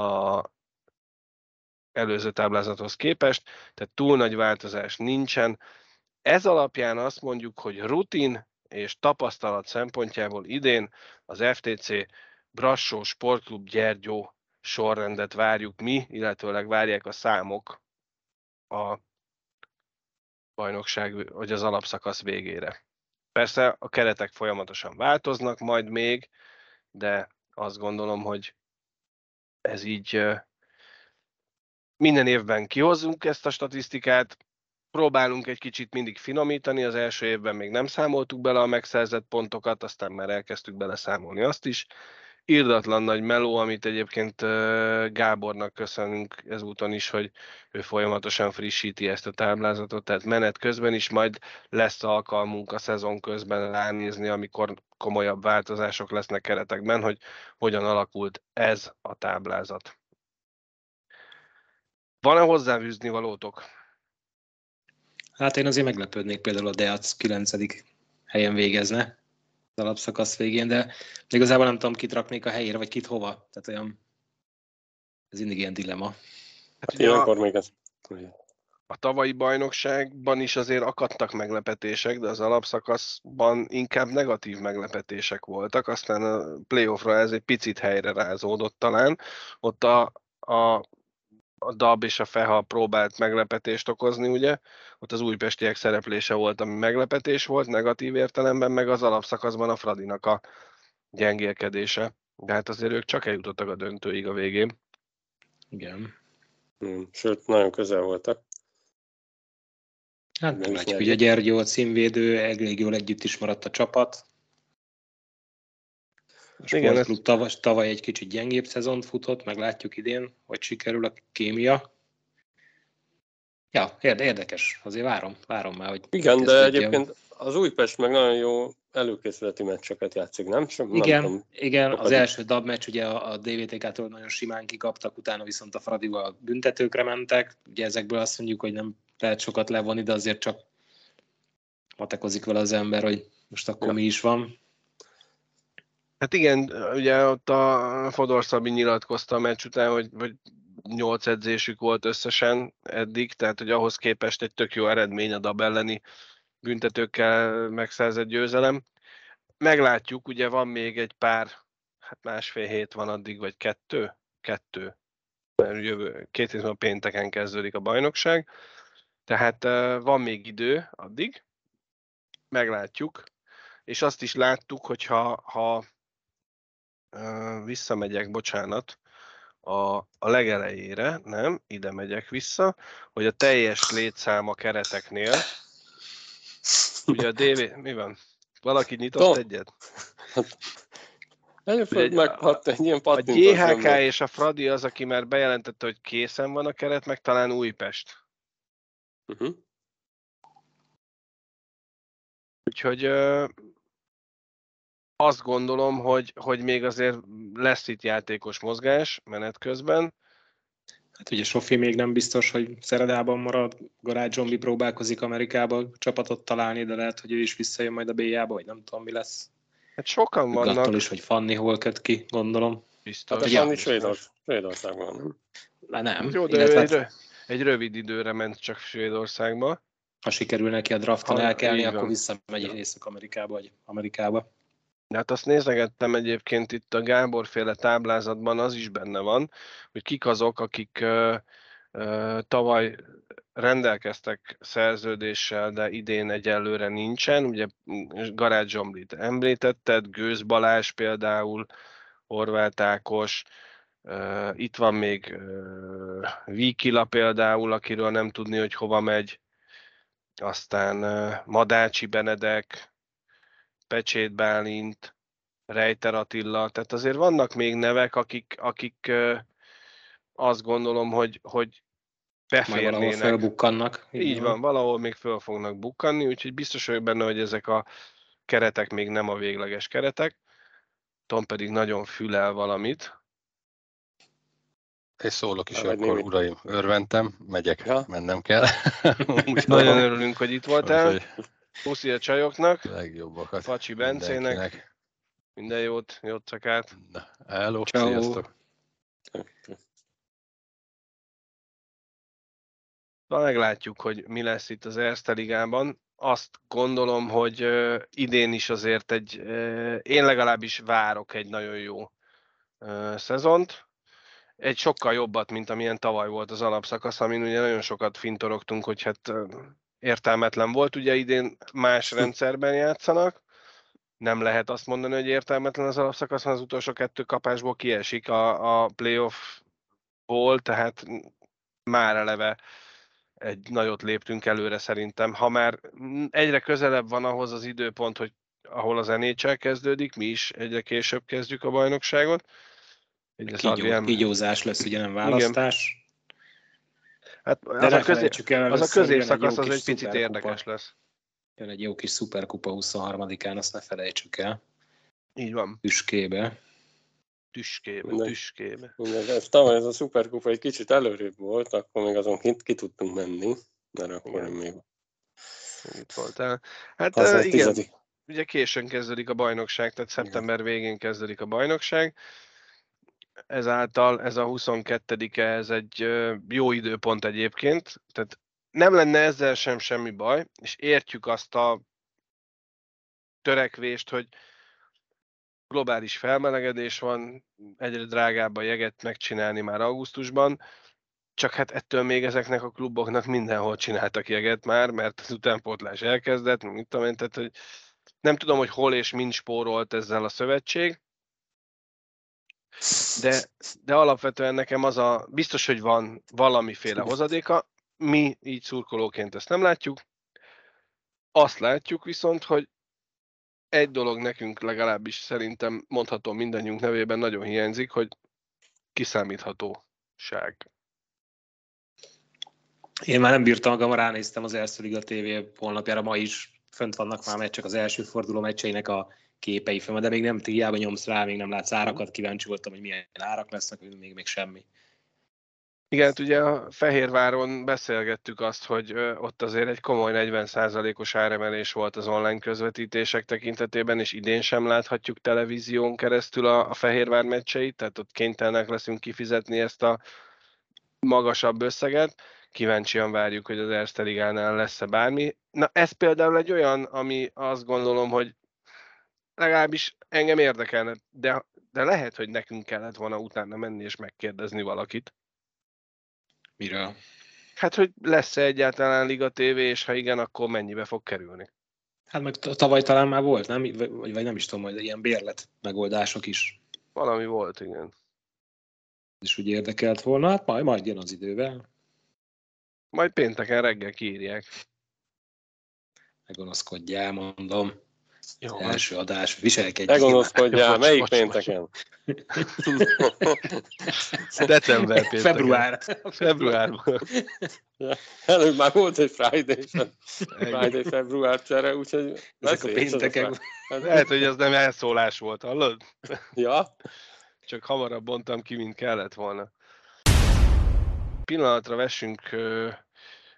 a előző táblázathoz képest, tehát túl nagy változás nincsen. Ez alapján azt mondjuk, hogy rutin és tapasztalat szempontjából idén az FTC Brassó Sportklub Gyergyó sorrendet várjuk mi, illetőleg várják a számok a bajnokság, vagy az alapszakasz végére. Persze a keretek folyamatosan változnak majd még, de azt gondolom, hogy ez így minden évben kihozzunk ezt a statisztikát, próbálunk egy kicsit mindig finomítani, az első évben még nem számoltuk bele a megszerzett pontokat, aztán már elkezdtük bele számolni azt is, irdatlan nagy meló, amit egyébként Gábornak köszönünk ezúton is, hogy ő folyamatosan frissíti ezt a táblázatot, tehát menet közben is majd lesz alkalmunk a szezon közben ránézni, amikor komolyabb változások lesznek keretekben, hogy hogyan alakult ez a táblázat. Van-e hozzáfűzni valótok? Hát én azért meglepődnék például a Deac 9. helyen végezne az alapszakasz végén, de igazából nem tudom, kit raknék a helyére, vagy kit hova. Tehát olyan, ez mindig ilyen dilemma. Hát, hát ilyenkor még ez... A tavalyi bajnokságban is azért akadtak meglepetések, de az alapszakaszban inkább negatív meglepetések voltak, aztán a playoffra ez egy picit helyre rázódott talán. Ott a, a a DAB és a FEHA próbált meglepetést okozni, ugye? Ott az újpestiek szereplése volt, ami meglepetés volt, negatív értelemben, meg az alapszakaszban a Fradinak a gyengélkedése. De hát azért ők csak eljutottak a döntőig a végén. Igen. Hmm, sőt, nagyon közel voltak. Hát meglátjuk, hogy a Gyergyó a címvédő, elég jól együtt is maradt a csapat. A ez... tavaly, tavaly egy kicsit gyengébb szezont futott, meglátjuk idén, hogy sikerül a kémia. Ja, érdekes, azért várom, várom már, hogy... Igen, de egyébként az Újpest meg nagyon jó előkészületi meccseket játszik, nem? Sem, igen, nem tudom, igen az első dab meccs ugye a DVTK-tól nagyon simán kikaptak, utána viszont a Fradival büntetőkre mentek. Ugye ezekből azt mondjuk, hogy nem lehet sokat levonni, de azért csak matekozik vele az ember, hogy most akkor ja. mi is van. Hát igen, ugye ott a Fodor Szabi nyilatkozta a meccs után, hogy, hogy 8 edzésük volt összesen eddig, tehát hogy ahhoz képest egy tök jó eredmény a DAB elleni büntetőkkel megszerzett győzelem. Meglátjuk, ugye van még egy pár, hát másfél hét van addig, vagy kettő? Kettő. Mert jövő, két hét a pénteken kezdődik a bajnokság. Tehát van még idő addig. Meglátjuk. És azt is láttuk, hogy ha, ha visszamegyek, bocsánat, a, a legelejére, nem, ide megyek vissza, hogy a teljes létszám a kereteknél, ugye a DV, mi van? Valaki nyitott Tom. egyet? Előföld meghadt egy ilyen A GHK és a Fradi az, aki már bejelentette, hogy készen van a keret, meg talán Újpest. Uh-huh. Úgyhogy azt gondolom, hogy, hogy még azért lesz itt játékos mozgás menet közben. Hát ugye Sofi még nem biztos, hogy Szeredában marad, Garage Zombi próbálkozik Amerikába csapatot találni, de lehet, hogy ő is visszajön majd a B-jába, vagy nem tudom, mi lesz. Hát sokan vannak. Attól is, hogy Fanni hol köt ki, gondolom. Biztos. Hát a Fanni Svédországban, nem? Na nem. Jó, de Illetve... egy, egy rövid időre ment csak Svédországba. Ha sikerül neki a drafton elkelni, akkor visszamegy Észak-Amerikába, vagy Amerikába. Hát azt nézegettem egyébként itt a Gábor féle táblázatban, az is benne van, hogy kik azok, akik ö, ö, tavaly rendelkeztek szerződéssel, de idén egyelőre nincsen. Ugye Garázs Zsomblit említetted, Gőz Balázs például, Horváth Ákos, itt van még Víkila például, akiről nem tudni, hogy hova megy, aztán Madácsi Benedek, Pecsét Bálint, Rejter Attila, tehát azért vannak még nevek, akik, akik azt gondolom, hogy, hogy beférnének. Valahol felbukkannak. Így van, valahol még föl fognak bukkanni, úgyhogy biztos vagyok benne, hogy ezek a keretek még nem a végleges keretek. Tom pedig nagyon fülel valamit. És szólok is, akkor némi. uraim, örventem, megyek, ja. mennem kell. <laughs> nagyon örülünk, hogy itt voltál. Puszi a csajoknak. Legjobbakat. Facsi Bencének. Minden jót, jót szakát. Na, hello, Ciao. sziasztok. Na, meglátjuk, hogy mi lesz itt az Erste Ligában. Azt gondolom, hogy uh, idén is azért egy, uh, én legalábbis várok egy nagyon jó uh, szezont. Egy sokkal jobbat, mint amilyen tavaly volt az alapszakasz, amin ugye nagyon sokat fintorogtunk, hogy hát értelmetlen volt. Ugye idén más rendszerben játszanak, nem lehet azt mondani, hogy értelmetlen az alapszakasz, az utolsó kettő kapásból kiesik a, a playoff-ból, tehát már eleve egy nagyot léptünk előre szerintem. Ha már egyre közelebb van ahhoz az időpont, hogy ahol az NHL kezdődik, mi is egyre később kezdjük a bajnokságot. Kígyó, kígyózás lesz, ugye nem választás. Igen. Hát De az, a, közé, el, az a középszakasz az egy picit érdekes lesz. Jön egy jó kis szuperkupa 23-án, azt ne felejtsük el. Így van. Tüskébe. Tüskébe, De, tüskébe. Minden, ez tavaly ez a szuperkupa egy kicsit előrébb volt, akkor még azon ki, ki tudtunk menni, mert akkor nem még. Itt voltál. Hát uh, igen, tizedik. ugye későn kezdődik a bajnokság, tehát szeptember végén kezdődik a bajnokság ezáltal ez a 22-e, ez egy jó időpont egyébként, tehát nem lenne ezzel sem semmi baj, és értjük azt a törekvést, hogy globális felmelegedés van, egyre drágább a jeget megcsinálni már augusztusban, csak hát ettől még ezeknek a kluboknak mindenhol csináltak jeget már, mert az utánpótlás elkezdett, mit tudom én, tehát hogy nem tudom, hogy hol és mind spórolt ezzel a szövetség, de, de alapvetően nekem az a, biztos, hogy van valamiféle hozadéka, mi így szurkolóként ezt nem látjuk, azt látjuk viszont, hogy egy dolog nekünk legalábbis szerintem mondhatom mindannyiunk nevében nagyon hiányzik, hogy kiszámíthatóság. Én már nem bírtam magam, ránéztem az első Liga TV honlapjára, ma is fönt vannak már meccsek az első forduló meccseinek a képei fel, de még nem hiába nyomsz rá, még nem látsz árakat, kíváncsi voltam, hogy milyen árak lesznek, még, még semmi. Igen, hát ugye a Fehérváron beszélgettük azt, hogy ott azért egy komoly 40%-os áremelés volt az online közvetítések tekintetében, és idén sem láthatjuk televízión keresztül a, a Fehérvár meccseit, tehát ott kénytelenek leszünk kifizetni ezt a magasabb összeget. Kíváncsian várjuk, hogy az Erste Ligánál lesz-e bármi. Na ez például egy olyan, ami azt gondolom, hogy legalábbis engem érdekelne, de, de lehet, hogy nekünk kellett volna utána menni és megkérdezni valakit. Miről? Hát, hogy lesz-e egyáltalán Liga TV, és ha igen, akkor mennyibe fog kerülni? Hát meg tavaly talán már volt, nem? Vagy, vagy nem is tudom, hogy ilyen bérlet megoldások is. Valami volt, igen. És úgy érdekelt volna, hát majd, majd jön az idővel. Majd pénteken reggel kiírják. Megonoszkodjál, mondom. Jó, első adás, viselkedj. Ne gonoszkodjál, melyik bocs, pénteken? <laughs> December pénteken. Február. Februárban. Előbb már volt egy Friday, Friday február csere, úgyhogy Ezek a pénteken. Lehet, hogy ez nem elszólás volt, hallod? Ja. Csak hamarabb mondtam ki, mint kellett volna. Pillanatra vessünk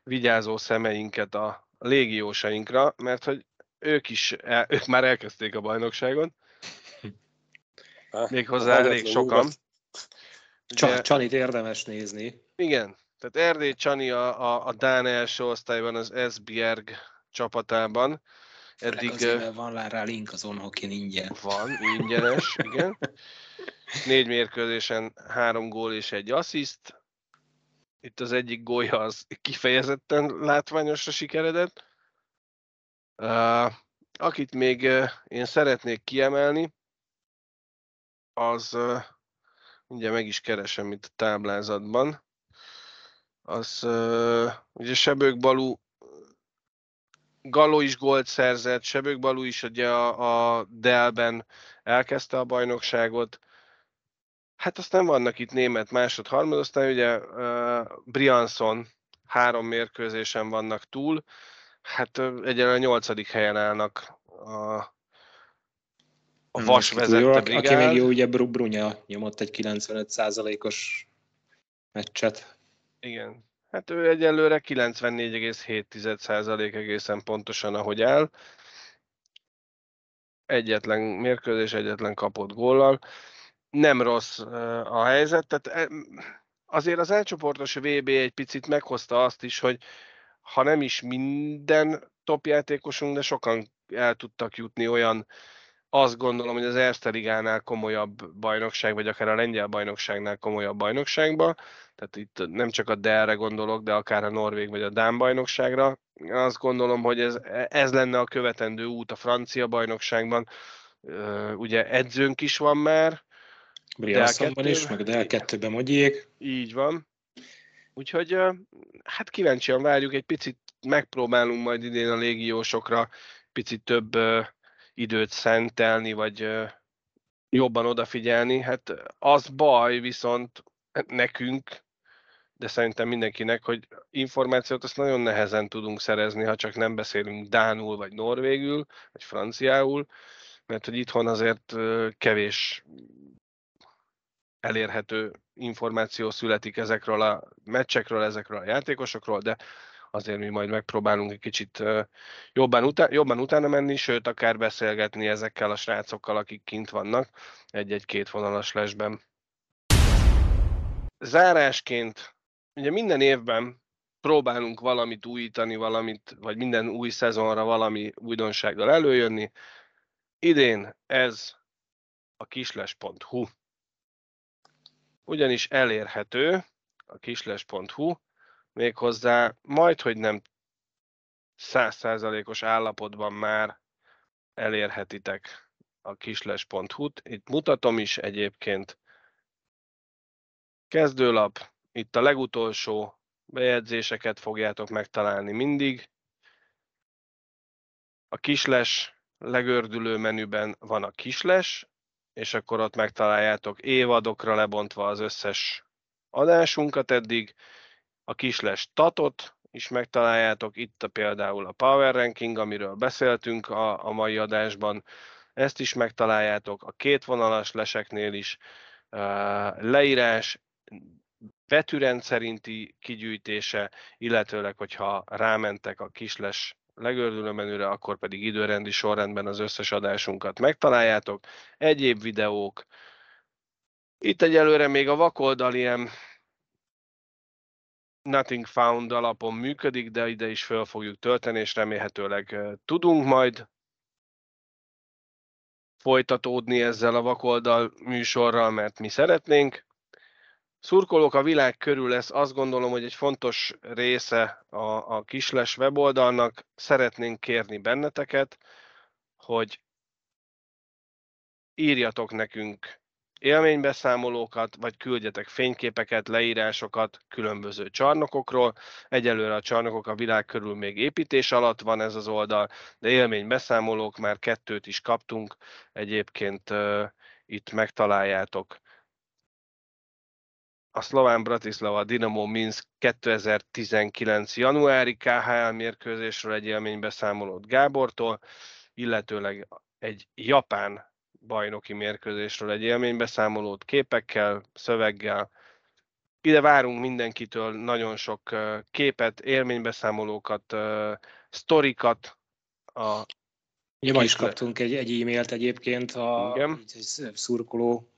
vigyázó szemeinket a légiósainkra, mert hogy ők is, el, ők már elkezdték a bajnokságon. Méghozzá elég sokan. Ugye, Csanit érdemes nézni. Igen, tehát Erdély Csani a, a, a Dán első osztályban az Esbjerg csapatában. Eddig azért, van rá link az Onhokin ingyen. Van, ingyenes, igen. Négy mérkőzésen három gól és egy assziszt. Itt az egyik gólja az kifejezetten látványosra sikeredett. Akit még én szeretnék kiemelni, az ugye meg is keresem itt a táblázatban, az ugye Sebők Balú Galó is gólt szerzett, Sebők Balú is ugye a, a Delben elkezdte a bajnokságot. Hát aztán vannak itt német másod, harmad, aztán ugye uh, Brianson három mérkőzésen vannak túl, Hát egyenlően a nyolcadik helyen állnak a, a vas vezette brigád. Aki még jó, ugye Brunya nyomott egy 95%-os meccset. Igen. Hát ő egyelőre 94,7% egészen pontosan, ahogy áll. Egyetlen mérkőzés, egyetlen kapott góllal. Nem rossz a helyzet, tehát azért az elcsoportos VB egy picit meghozta azt is, hogy ha nem is minden top játékosunk, de sokan el tudtak jutni olyan, azt gondolom, hogy az Erste Ligánál komolyabb bajnokság, vagy akár a lengyel bajnokságnál komolyabb bajnokságba. Tehát itt nem csak a Delre gondolok, de akár a Norvég vagy a Dán bajnokságra. Azt gondolom, hogy ez, ez lenne a követendő út a francia bajnokságban. Ugye edzőnk is van már. Brianszonban is, meg Del 2-ben Így van. Úgyhogy hát kíváncsian várjuk, egy picit megpróbálunk majd idén a légiósokra picit több időt szentelni, vagy jobban odafigyelni. Hát az baj viszont nekünk, de szerintem mindenkinek, hogy információt azt nagyon nehezen tudunk szerezni, ha csak nem beszélünk dánul, vagy norvégül, vagy franciául, mert hogy itthon azért kevés elérhető információ születik ezekről a meccsekről, ezekről a játékosokról, de azért mi majd megpróbálunk egy kicsit jobban, utá- jobban utána menni, sőt, akár beszélgetni ezekkel a srácokkal, akik kint vannak egy-egy-két vonalas lesben. Zárásként, ugye minden évben próbálunk valamit újítani, valamit, vagy minden új szezonra valami újdonsággal előjönni. Idén ez a kisles.hu ugyanis elérhető a kisles.hu, méghozzá majd, hogy nem százszázalékos állapotban már elérhetitek a kisles.hu-t. Itt mutatom is egyébként. Kezdőlap, itt a legutolsó bejegyzéseket fogjátok megtalálni mindig. A kisles legördülő menüben van a kisles, és akkor ott megtaláljátok évadokra lebontva az összes adásunkat eddig, a kisles tatot is megtaláljátok, itt a például a Power Ranking, amiről beszéltünk a, a mai adásban, ezt is megtaláljátok, a két vonalas leseknél is, leírás, vetűrend szerinti kigyűjtése, illetőleg, hogyha rámentek a kisles legördülő menüre, akkor pedig időrendi sorrendben az összes adásunkat megtaláljátok. Egyéb videók. Itt egyelőre még a vakoldal ilyen Nothing Found alapon működik, de ide is fel fogjuk tölteni, és remélhetőleg tudunk majd folytatódni ezzel a vakoldal műsorral, mert mi szeretnénk. Szurkolók a világ körül lesz, azt gondolom, hogy egy fontos része a, a kisles weboldalnak. Szeretnénk kérni benneteket, hogy írjatok nekünk élménybeszámolókat, vagy küldjetek fényképeket, leírásokat különböző csarnokokról. Egyelőre a csarnokok a világ körül még építés alatt van ez az oldal, de élménybeszámolók már kettőt is kaptunk, egyébként uh, itt megtaláljátok a szlován Bratislava Dinamo Minsk 2019. januári KHL mérkőzésről egy élménybeszámolót Gábortól, illetőleg egy japán bajnoki mérkőzésről egy élménybeszámolót képekkel, szöveggel. Ide várunk mindenkitől nagyon sok képet, élménybeszámolókat, sztorikat. A Ja, ma is kaptunk egy, egy e-mailt egyébként, a Igen. szurkoló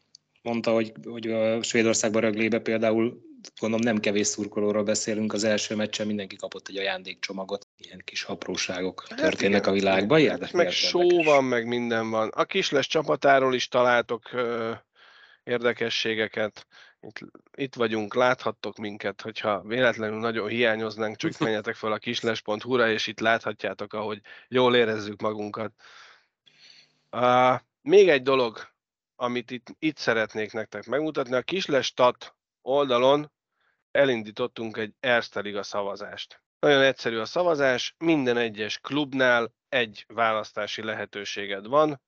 mondta, hogy, hogy a Svédországban röglébe például gondolom nem kevés szurkolóról beszélünk, az első meccsen mindenki kapott egy ajándékcsomagot, ilyen kis apróságok hát történnek igen, a világban. Érdekes, meg só van, meg minden van. A kisles csapatáról is találtok ö, érdekességeket. Itt, itt vagyunk, láthattok minket, hogyha véletlenül nagyon hiányoznánk, csak <laughs> menjetek fel a kisles.hu-ra, és itt láthatjátok, ahogy jól érezzük magunkat. Uh, még egy dolog, amit itt, itt szeretnék nektek megmutatni. A Kislestat oldalon elindítottunk egy Erste Liga szavazást. Nagyon egyszerű a szavazás, minden egyes klubnál egy választási lehetőséged van.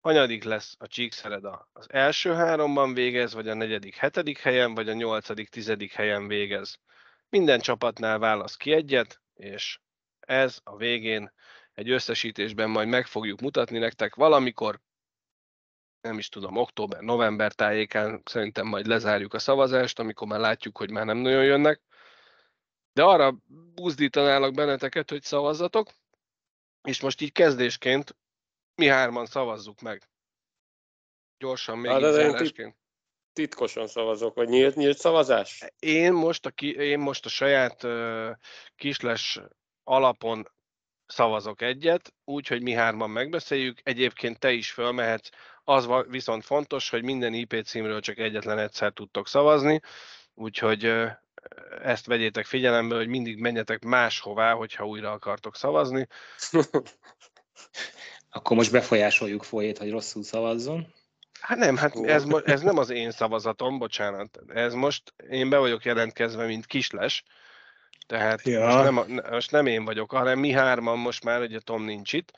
Hanyadik lesz a Csíkszereda? Az első háromban végez, vagy a negyedik, hetedik helyen, vagy a nyolcadik, tizedik helyen végez. Minden csapatnál válasz ki egyet, és ez a végén egy összesítésben majd meg fogjuk mutatni nektek valamikor nem is tudom, október, november tájékán szerintem majd lezárjuk a szavazást, amikor már látjuk, hogy már nem nagyon jönnek. De arra buzdítanálak benneteket, hogy szavazzatok, és most így kezdésként mi hárman szavazzuk meg. Gyorsan még hát, zárásként. Titkosan szavazok, vagy nyílt, nyílt szavazás? Én most a, ki, én most a saját uh, kisles alapon szavazok egyet, úgy, hogy mi hárman megbeszéljük. Egyébként te is fölmehetsz az viszont fontos, hogy minden IP címről csak egyetlen egyszer tudtok szavazni, úgyhogy ezt vegyétek figyelembe, hogy mindig menjetek máshová, hogyha újra akartok szavazni. <laughs> Akkor most befolyásoljuk folyét, hogy rosszul szavazzon. Hát nem, hát ez, ez nem az én szavazatom, bocsánat. Ez most, én be vagyok jelentkezve, mint kisles, tehát ja. most, nem, most nem én vagyok, hanem mi hárman most már, ugye Tom nincs itt,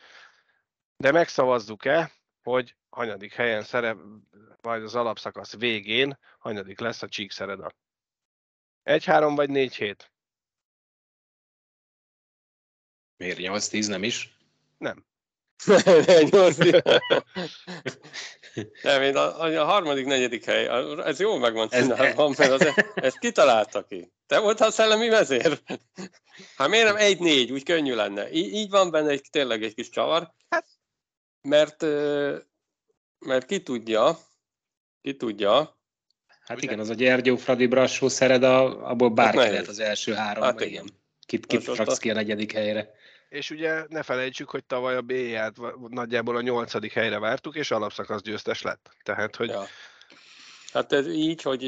de megszavazzuk-e, hogy hanyadik helyen szerep, vagy az alapszakasz végén hanyadik lesz a Csíkszereda. Egy-három vagy négy hét? Miért 8-10 nem is? Nem. <laughs> nem, én a, a, harmadik, negyedik hely, ez jól meg van csinálva, mert az, ezt kitalálta ki. Te voltál szellemi vezér? <laughs> Hát miért nem egy-négy, úgy könnyű lenne. Így, így van benne egy, tényleg egy kis csavar. Hát. Mert mert ki tudja, ki tudja. Hát igen, az a Gyergyó, Fradi, Brassó, Szered, abból bárki hát lehet az első három. Hát igen. Kit, kit raksz ki a negyedik helyre. És ugye ne felejtsük, hogy tavaly a b nagyjából a nyolcadik helyre vártuk, és alapszakasz győztes lett. Tehát, hogy... Ja. Hát ez így, hogy...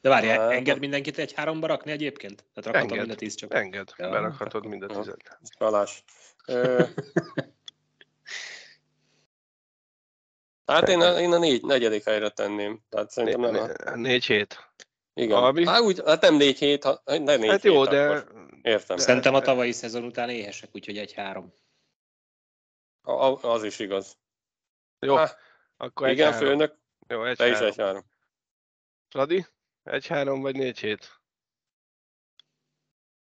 De várjál, hát, enged mindenkit egy háromba rakni egyébként? Tehát rakhatom enged, mind a tíz csak. Enged, ja, berakhatod mind a tizet. Balázs. <laughs> Hát én a, én a négy, negyedik helyre tenném. Tehát szerintem nem a... Négy hét. Igen. Albi? Hát, úgy, hát nem négy hét, ha, nem négy hát hét, jó, de... Akkor. Értem. Szerintem a tavalyi szezon után éhesek, úgyhogy egy-három. Az is igaz. Jó, Há, akkor Igen, egy főnök. Jó, egy Te is egy-három. Radi? Egy-három vagy négy hét?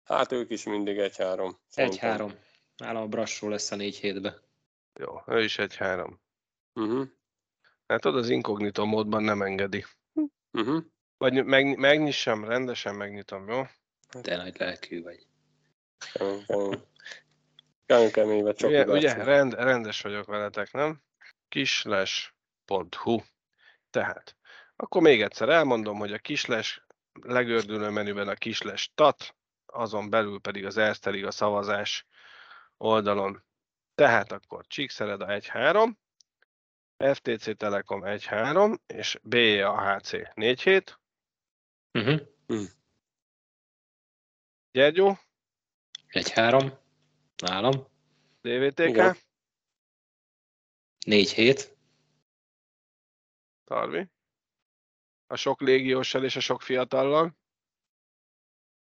Hát ők is mindig egy-három. Egy-három. Nálam a Brassó lesz a négy hétbe. Jó, ő is egy-három. Uh-huh. Hát tudod, az inkognitó módban nem engedi. Uh-huh. Vagy meg, megnyissam, rendesen megnyitom, jó? Te nagy lelkű vagy. Kemény, kemény vagy csak ugye, ugye rend, rendes vagyok veletek, nem? Kisles.hu Tehát, akkor még egyszer elmondom, hogy a kisles legördülő menüben a kisles tat, azon belül pedig az Erste a szavazás oldalon. Tehát akkor Csíkszereda 1-3, FTC Telekom 1-3, és BAHC 4-7. Uh-huh. Mm. Gyergyó? 1-3, nálam. DVTK? 4-7. Tarvi? A sok légióssal és a sok fiatallal?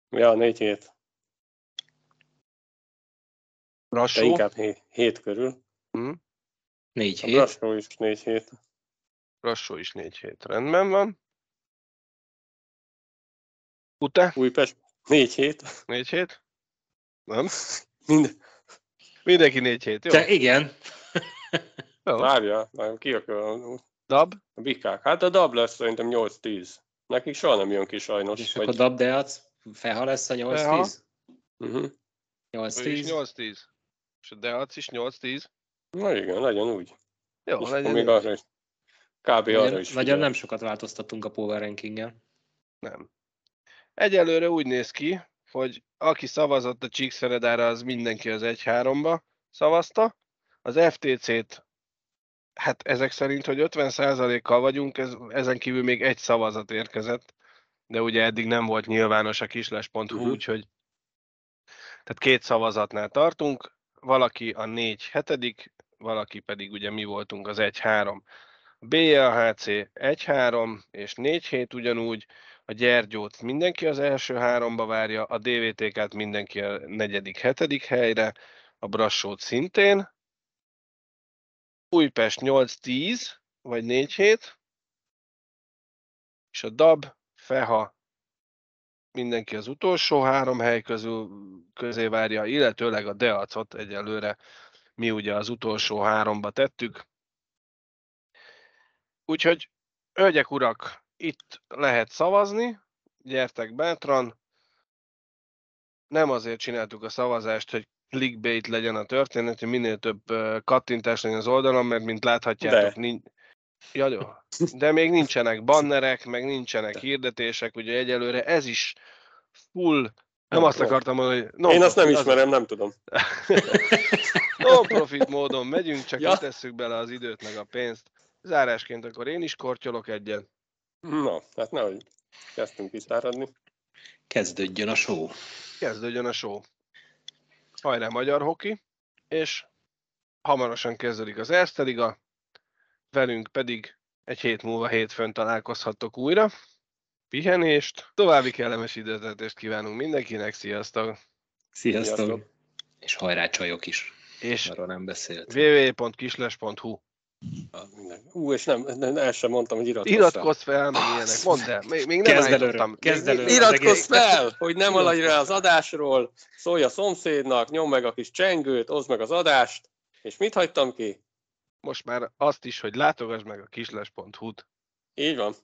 Ja, négy hét. Brassó? De inkább hét, hét körül. Hm? Négy hét. Brassó is négy hét. Brassó is négy hét. Rendben van. Ute? Újpest négy hét. Négy hét? Nem? <laughs> Mind, Mindenki négy hét, jó? Te, igen. jó. várja, várja, ki a, a, Dab? a bikák. Hát a dab lesz szerintem 8-10. Nekik soha nem jön ki sajnos. És Vagy, akkor Dabdeac, Feha lesz a 8-10? uh-huh. 8-10. 8-10? 8-10. És a Deac is 8-10. Na igen, legyen úgy. Jó, És legyen még arra is. Kb. arra Nagyon, is. nagyon figyel. nem sokat változtattunk a power rankingen. Nem. Egyelőre úgy néz ki, hogy aki szavazott a Csíkszeredára, az mindenki az 1-3-ba szavazta. Az FTC-t, hát ezek szerint, hogy 50%-kal vagyunk, ez, ezen kívül még egy szavazat érkezett, de ugye eddig nem volt nyilvános a kisles.hu, Mhm. uh-huh. úgyhogy tehát két szavazatnál tartunk, valaki a 4 hetedik, valaki pedig ugye mi voltunk az 1-3. A BLHC 1-3 és 4 hét ugyanúgy, a Gyergyót mindenki az első háromba várja, a DVTK-t mindenki a negyedik, hetedik helyre, a Brassót szintén, Újpest 8-10, vagy 4 hét, és a DAB, Feha, mindenki az utolsó három hely közül közé várja, illetőleg a Deacot egyelőre mi ugye az utolsó háromba tettük. Úgyhogy, hölgyek, urak, itt lehet szavazni, gyertek bátran. Nem azért csináltuk a szavazást, hogy clickbait legyen a történet, hogy minél több kattintás legyen az oldalon, mert mint láthatjátok, De. nincs... Ja, jó. De még nincsenek bannerek, meg nincsenek De. hirdetések, ugye egyelőre ez is full, nem Nem, azt akartam mondani, hogy Én azt nem ismerem, nem tudom. <laughs> Non-profit módon megyünk, csak Ja. ja. tesszük bele az időt meg a pénzt. Zárásként akkor én is kortyolok egyet. Na, hát nehogy kezdtünk kiszáradni. Kezdődjön a show. Kezdődjön a show. Hajrá Magyar Hoki, és hamarosan kezdődik az Erste Liga, velünk pedig egy hét múlva hétfőn találkozhattok újra. Pihenést, további kellemes időtöltést kívánunk mindenkinek, sziasztok! Sziasztok. Sziasztok. És hajrá csajok is. És Arról nem beszélt. www.kisles.hu Ah. Ú, és nem, nem, el sem mondtam, hogy iratkozz Iratkozz fel, meg ilyenek, mondd el, még, még nem Kezd előre, állítottam. kezd fel. Iratkozz fel, hogy nem maradj rá az adásról, szólj a szomszédnak, nyom meg a kis csengőt, oszd meg az adást, és mit hagytam ki? Most már azt is, hogy látogass meg a kisles.hu-t. Így van.